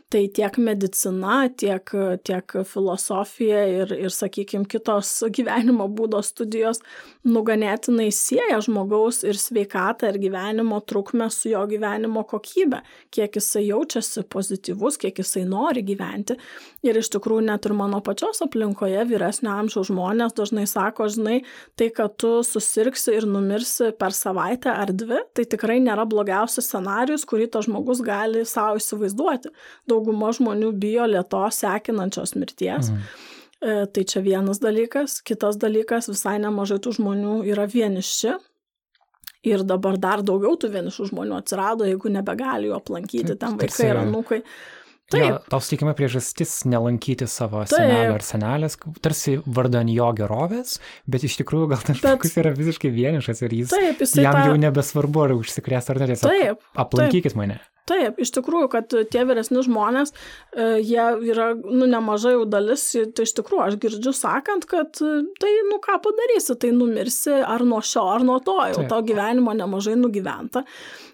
tai tiek medicina, tiek, tiek filosofija ir, ir sakykime, kitos gyvenimo būdo studijos nuganėtinai sieja žmogaus ir sveikatą ir gyvenimo trukmę su jo gyvenimo kokybė, kiek jisai jaučiasi pozityvus, kiek jisai nori gyventi. Ir iš tikrųjų net ir mano pačios aplinkoje vyresnio amžiaus žmonės dažnai sako, žinai, tai, kad tu susirksi ir numirsi per savaitę ar dvi, tai tikrai nėra blogiausias scenarius, kurį tas žmogus gali savo įsivaizduoti. Daug dauguma žmonių bijo lietos sekinančios mirties. Mhm. E, tai čia vienas dalykas. Kitas dalykas, visai nemažai tų žmonių yra vieniši. Ir dabar dar daugiau tų vienišų žmonių atsirado, jeigu nebegali jų aplankyti, ten vaikai ir anūkai. Taip. Ja, tau sutikime priežastis nelankyti savo Taip. senelio ar senelės, tarsi vardan jo gerovės, bet iš tikrųjų gal tas žmogus yra visiškai vienišas ir jis, Taip, jam tą... jau nebesvarbu, ar užsikrės ar ne, tiesiog aplankykit Taip. mane. Taip, iš tikrųjų, kad tie vyresni žmonės, e, jie yra, nu, nemažai jau dalis, tai iš tikrųjų aš girdžiu sakant, kad e, tai, nu, ką padarysi, tai numirsi ar nuo šio, ar nuo to, jau Taip. to gyvenimo nemažai nugyventa.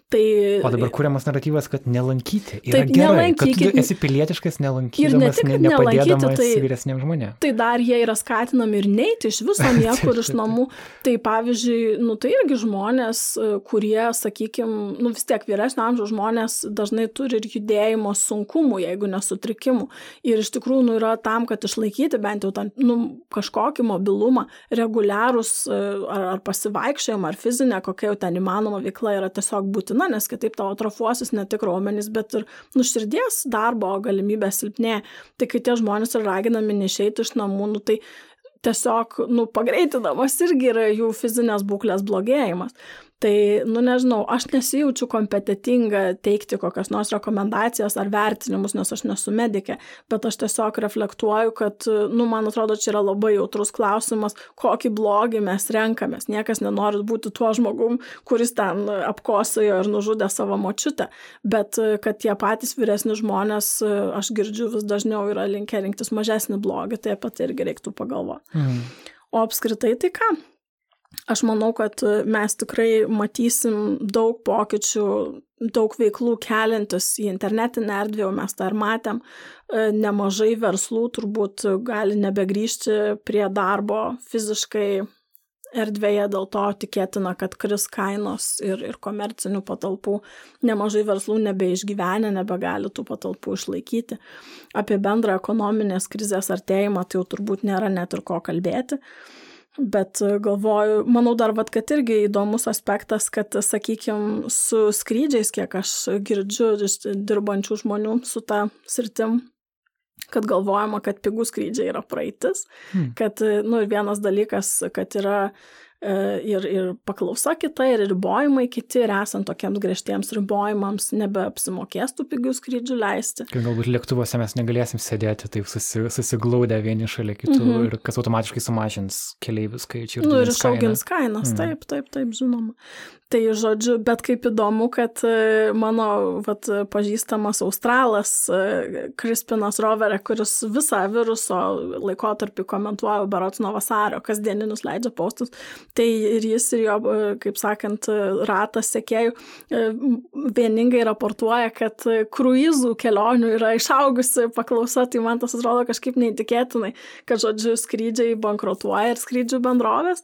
Tai, o dabar kuriamas naratyvas, kad nelankyti. Yra taip, gerai, nelankykit. Kad esi pilietiškas nelankydamas, ne tik, ne, nepadėdamas tai, vyresniems žmonėms. Tai dar jie yra skatinami ir neiti iš viso [laughs] niekur iš namų. Tai pavyzdžiui, nu, tai irgi žmonės, e, kurie, sakykime, nu, vis tiek vyresnio amžiaus žmonės dažnai turi ir judėjimo sunkumų, jeigu nesutrikimų. Ir iš tikrųjų nu, yra tam, kad išlaikyti bent jau tą nu, kažkokį mobilumą, reguliarūs e, ar, ar pasivaikščiojimą, ar fizinę, kokia jau ten įmanoma veikla yra tiesiog būtina būtina, nes kitaip tavo atrofuosis ne tik raumenys, bet ir nuširdies darbo galimybė silpnė. Tai kai tie žmonės yra raginami neišeiti iš namų, nu, tai tiesiog, nu, pagreitinamas irgi yra jų fizinės būklės blogėjimas. Tai, nu nežinau, aš nesijaučiu kompetitinga teikti kokias nors rekomendacijas ar vertinimus, nes aš nesu medikė, bet aš tiesiog reflektuoju, kad, nu, man atrodo, čia yra labai jautrus klausimas, kokį blogį mes renkamės. Niekas nenori būti tuo žmogum, kuris ten apkosojo ir nužudė savo močiutę, bet kad tie patys vyresni žmonės, aš girdžiu, vis dažniau yra linkę rinktis mažesnį blogį, tai apie tai irgi reiktų pagalvoti. Mm. O apskritai tai ką? Aš manau, kad mes tikrai matysim daug pokyčių, daug veiklų keliantis į internetinę erdvę, mes tą ir matėm. E, nemažai verslų turbūt gali nebegrįžti prie darbo fiziškai erdvėje, dėl to tikėtina, kad kris kainos ir, ir komercinių patalpų. Nemažai verslų nebeišgyvenę, nebegali tų patalpų išlaikyti. Apie bendrą ekonominės krizės artėjimą tai jau turbūt nėra net ir ko kalbėti. Bet e, galvoju, manau dar, vat, kad irgi įdomus aspektas, kad, sakykime, su skrydžiais, kiek aš girdžiu iš dirbančių žmonių su ta sritim, kad galvojama, kad pigų skrydžiai yra praeitis, hmm. kad, e, nu, vienas dalykas, kad yra E, ir, ir paklausa kita, ir ribojimai kiti, ir esant tokiems griežtiems ribojimams nebeapsimokės tų pigių skrydžių leisti. Kai galbūt lėktuvuose mes negalėsim sėdėti taip susi, susiglaudę vieni šalia kitų mm -hmm. ir kas automatiškai sumažins keliaivių skaičių. Ir, nu, ir išaugins kainas, mm. taip, taip, taip, žinoma. Tai žodžiu, bet kaip įdomu, kad e, mano vat, pažįstamas australas e, Krispinas Roverė, kuris visą viruso laikotarpį komentuoja berots nuo vasario, kasdieninius leidžia postus, tai ir jis ir jo, e, kaip sakant, ratas sekėjų vieningai raportuoja, kad kruizų kelionių yra išaugusi paklausa, tai man tas atrodo kažkaip neįtikėtinai, kad, žodžiu, skrydžiai bankrutuoja ir skrydžių bendrovės,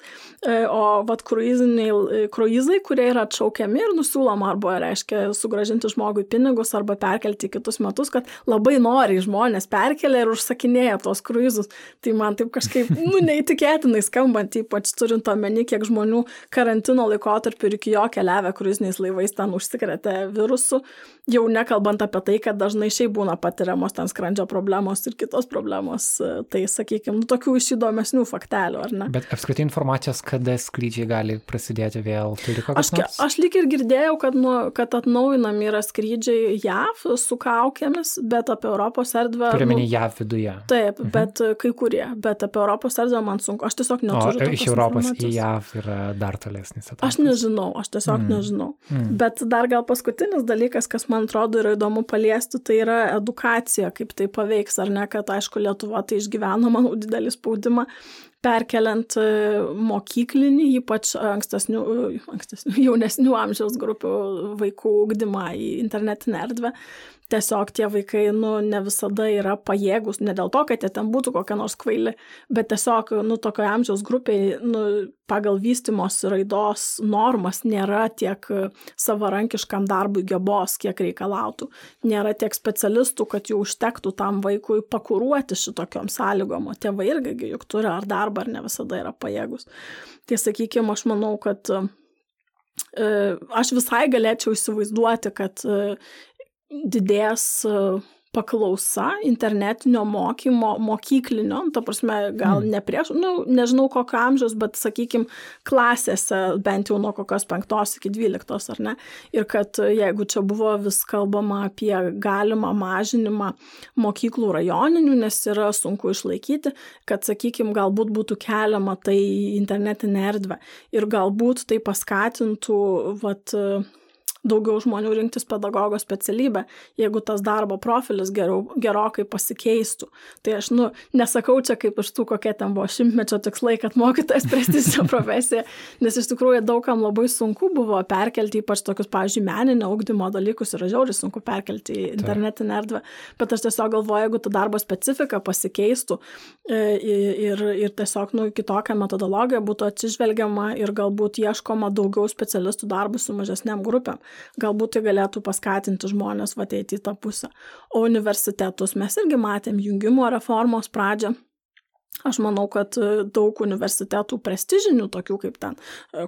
o vat kruizai, kurie yra atšaukiami ir nusiūloma arba, reiškia, sugražinti žmogui pinigus arba perkelti į kitus metus, kad labai nori žmonės perkelia ir užsakinėja tos kruizus. Tai man taip kažkaip, nu, neįtikėtinai skambant, ypač turint omeny, omeny, kiek žmonių karantino laikotarpiu ir iki jo keliavę kruiziniais laivais ten užsikrėtė virusų, jau nekalbant apie tai, kad dažnai šiaip būna patiriamos ten skrandžio problemos ir kitos problemos. Tai, sakykime, nu, tokių iš įdomesnių faktelių, ar ne? Bet apskritai informacijos, kada skrydžiai gali prasidėti vėl, turi kokią aš, nors? Aš lyg ir girdėjau, kad, nu, kad atnaujinami yra skrydžiai JAV su kaukėmis, bet apie Europos erdvę. Turime nu, JAV viduje. Taip, mhm. bet kai kurie, bet apie Europos erdvę man sunku, aš tiesiog neturiu. O iš Europos į JAV yra dar tolesnis etapas. Aš nežinau, aš tiesiog mm. nežinau. Mm. Bet dar gal paskutinis dalykas, kas man atrodo yra įdomu paliesti, tai yra edukacija, kaip tai paveiks, ar ne, kad aišku Lietuva tai išgyveno, [laughs] manau, didelį spaudimą perkeliant e, mokyklinį, ypač ankstesnių, ankstesnių jaunesnių amžiaus grupių vaikų ugdymą į internetinę erdvę tiesiog tie vaikai, nu, ne visada yra pajėgus, ne dėl to, kad jie ten būtų kokie nors kvaili, bet tiesiog, nu, tokio amžiaus grupiai, nu, pagal vystimos raidos normas nėra tiek savarankiškam darbui gebos, kiek reikalautų. Nėra tiek specialistų, kad jų užtektų tam vaikui pakuruoti šitokiom sąlygom, o tėvai irgi juk turi ar darbą, ar ne visada yra pajėgus. Tai sakykime, aš manau, kad e, aš visai galėčiau įsivaizduoti, kad didės e, paklausa internetinio mokymo mokyklinio, nu, ta prasme, gal mm. ne prieš, nu, nežinau kokio amžiaus, bet, sakykime, klasėse bent jau nuo kokios penktos iki dvyliktos, ar ne? Ir kad jeigu čia buvo vis kalbama apie galimą mažinimą mokyklų rajoninių, nes yra sunku išlaikyti, kad, sakykime, galbūt būtų keliama tai į internetinę erdvę ir galbūt tai paskatintų, vat, daugiau žmonių rinktis pedagogo specialybę, jeigu tas darbo profilis geriau, gerokai pasikeistų. Tai aš, nu, nesakau čia kaip iš tų, kokie ten buvo šimtmečio tikslai, kad mokytojas [laughs] prestižinė profesija, nes iš tikrųjų daugam labai sunku buvo perkelti, ypač tokius, pavyzdžiui, meninio augdymo dalykus yra žiauriai sunku perkelti į internetinę erdvę, bet aš tiesiog galvoju, jeigu ta darbo specifika pasikeistų e, ir, ir tiesiog, nu, kitokią metodologiją būtų atsižvelgiama ir galbūt ieškoma daugiau specialistų darbų su mažesniam grupėm galbūt tai galėtų paskatinti žmonės ateiti į tą pusę. O universitetus mes irgi matėm jungimo reformos pradžią. Aš manau, kad e, daug universitetų prestižinių, tokių kaip ten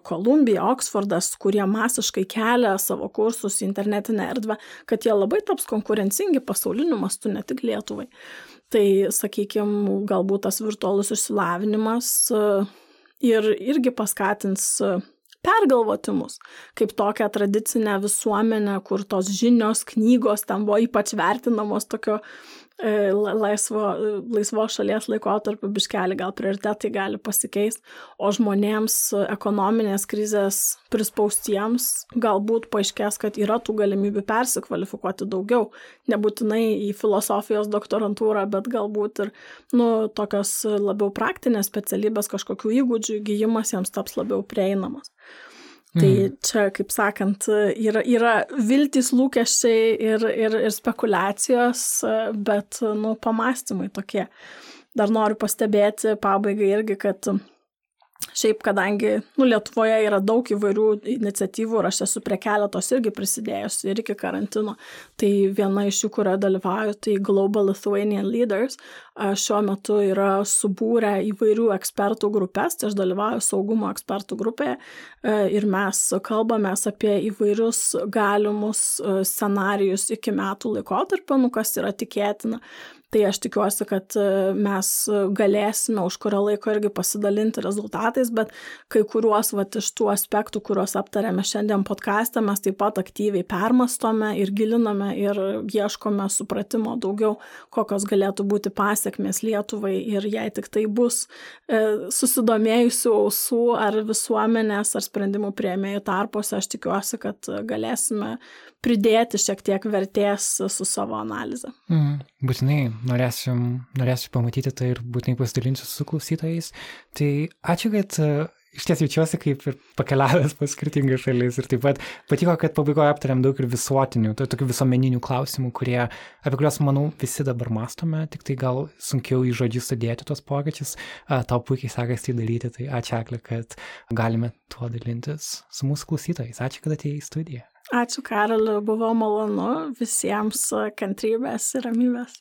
Kolumbija, e, Oksfordas, kurie masiškai kelia savo kursus į internetinę erdvę, kad jie labai taps konkurencingi pasauliniu mastu, ne tik Lietuvai. Tai, sakykime, galbūt tas virtualus išsilavinimas e, ir irgi paskatins pergalvoti mus. Kaip tokią tradicinę visuomenę, kur tos žinios, knygos ten buvo ypač vertinamos tokio laisvo, laisvo šalies laikotarpiu biškelį gal prioritetai gali pasikeisti, o žmonėms ekonominės krizės prispaustiems galbūt paaiškės, kad yra tų galimybių persikvalifikuoti daugiau, nebūtinai į filosofijos doktorantūrą, bet galbūt ir nu, tokios labiau praktinės specialybės, kažkokių įgūdžių įgyjimas jiems taps labiau prieinamas. Tai mm. čia, kaip sakant, yra, yra viltys, lūkesčiai ir, ir, ir spekulacijos, bet, nu, pamastymai tokie. Dar noriu pastebėti pabaigai irgi, kad Šiaip, kadangi nu, Lietuvoje yra daug įvairių iniciatyvų ir aš esu prie keletos irgi prisidėjus ir iki karantino, tai viena iš jų, kurioje dalyvauju, tai Global Lithuanian Leaders, šiuo metu yra subūrę įvairių ekspertų grupės, tai aš dalyvauju saugumo ekspertų grupėje e, ir mes kalbamės apie įvairius galimus e, scenarius iki metų laikotarpio, nu kas yra tikėtina. Tai aš tikiuosi, kad e, mes galėsime už kurio laiko irgi pasidalinti rezultatais, bet kai kuriuos vat, iš tų aspektų, kuriuos aptarėme šiandien podcast'e, mes taip pat aktyviai permastome ir giliname ir ieškome supratimo daugiau, kokios galėtų būti pasiekmes Lietuvai ir jei tik tai bus e, susidomėjusių ausų ar visuomenės ar sprendimų prieimėjų tarpuose, aš tikiuosi, kad galėsime pridėti šiek tiek vertės su savo analize. Mm, būtinai norėsiu, norėsiu pamatyti tai ir būtinai pasidalinsiu su klausytojais. Tai ačiū, kad e, iš ties jaučiuosi kaip ir pakeliavęs po skirtingas šalis ir taip pat patiko, kad pabaigoje aptarėm daug ir visuotinių, to, tokių visuomeninių klausimų, kurie, apie kuriuos, manau, visi dabar mastome, tik tai gal sunkiau į žodžius sudėti tos pokyčius, tau puikiai sekasi tai daryti, tai ačiū, Aklė, kad galime tuo dalintis su mūsų klausytojais. Ačiū, kad atėjai į studiją. Ačiū, Karaliu, buvo malonu visiems kantrybės ir ramybės.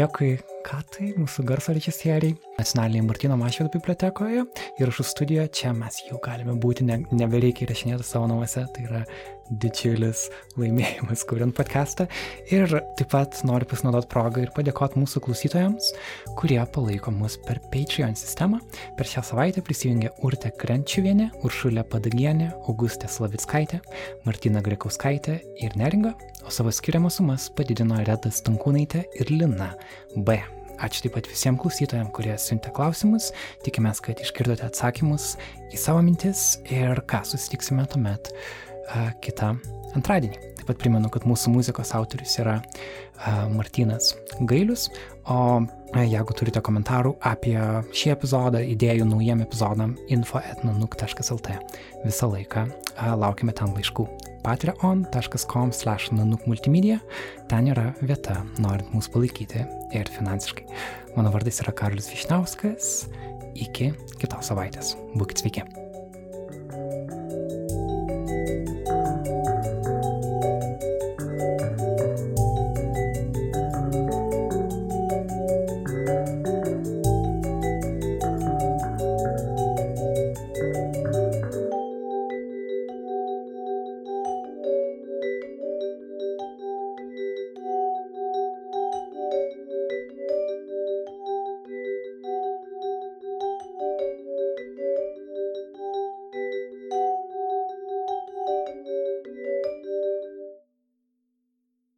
Dėkui, Katai, mūsų garso režisieriai, nacionalinėje Martino Mašvėdo bibliotekoje. Įrašų studijoje čia mes jau galime būti, ne, nebereikia įrašinėti savo namuose, tai yra didžiulis laimėjimas, kuriant podcastą. Ir taip pat noriu pasinaudoti progą ir padėkoti mūsų klausytojams, kurie palaiko mus per Patreon sistemą. Per šią savaitę prisijungė Urte Krenčiuvienė, Uršulė Padagienė, Augustė Slavickaitė, Martina Grekauskaitė ir Neringa, o savo skiriamas sumas padidino Reda Stankūnaitė ir Lina B. Ačiū taip pat visiems klausytojams, kurie siuntė klausimus. Tikimės, kad išgirdote atsakymus į savo mintis ir ką susitiksime tuomet kitą antradienį pat primenu, kad mūsų muzikos autorius yra Martinas Gailius, o jeigu turite komentarų apie šį epizodą, idėjų naujiem epizodam, infoetnanuk.lt. Visą laiką laukime ten laiškų. patreon.com/nanukmultimedia. Ten yra vieta, norint mūsų palaikyti ir finansiškai. Mano vardas yra Karlis Višnauskas. Iki kitos savaitės. Būkit sveiki. thank you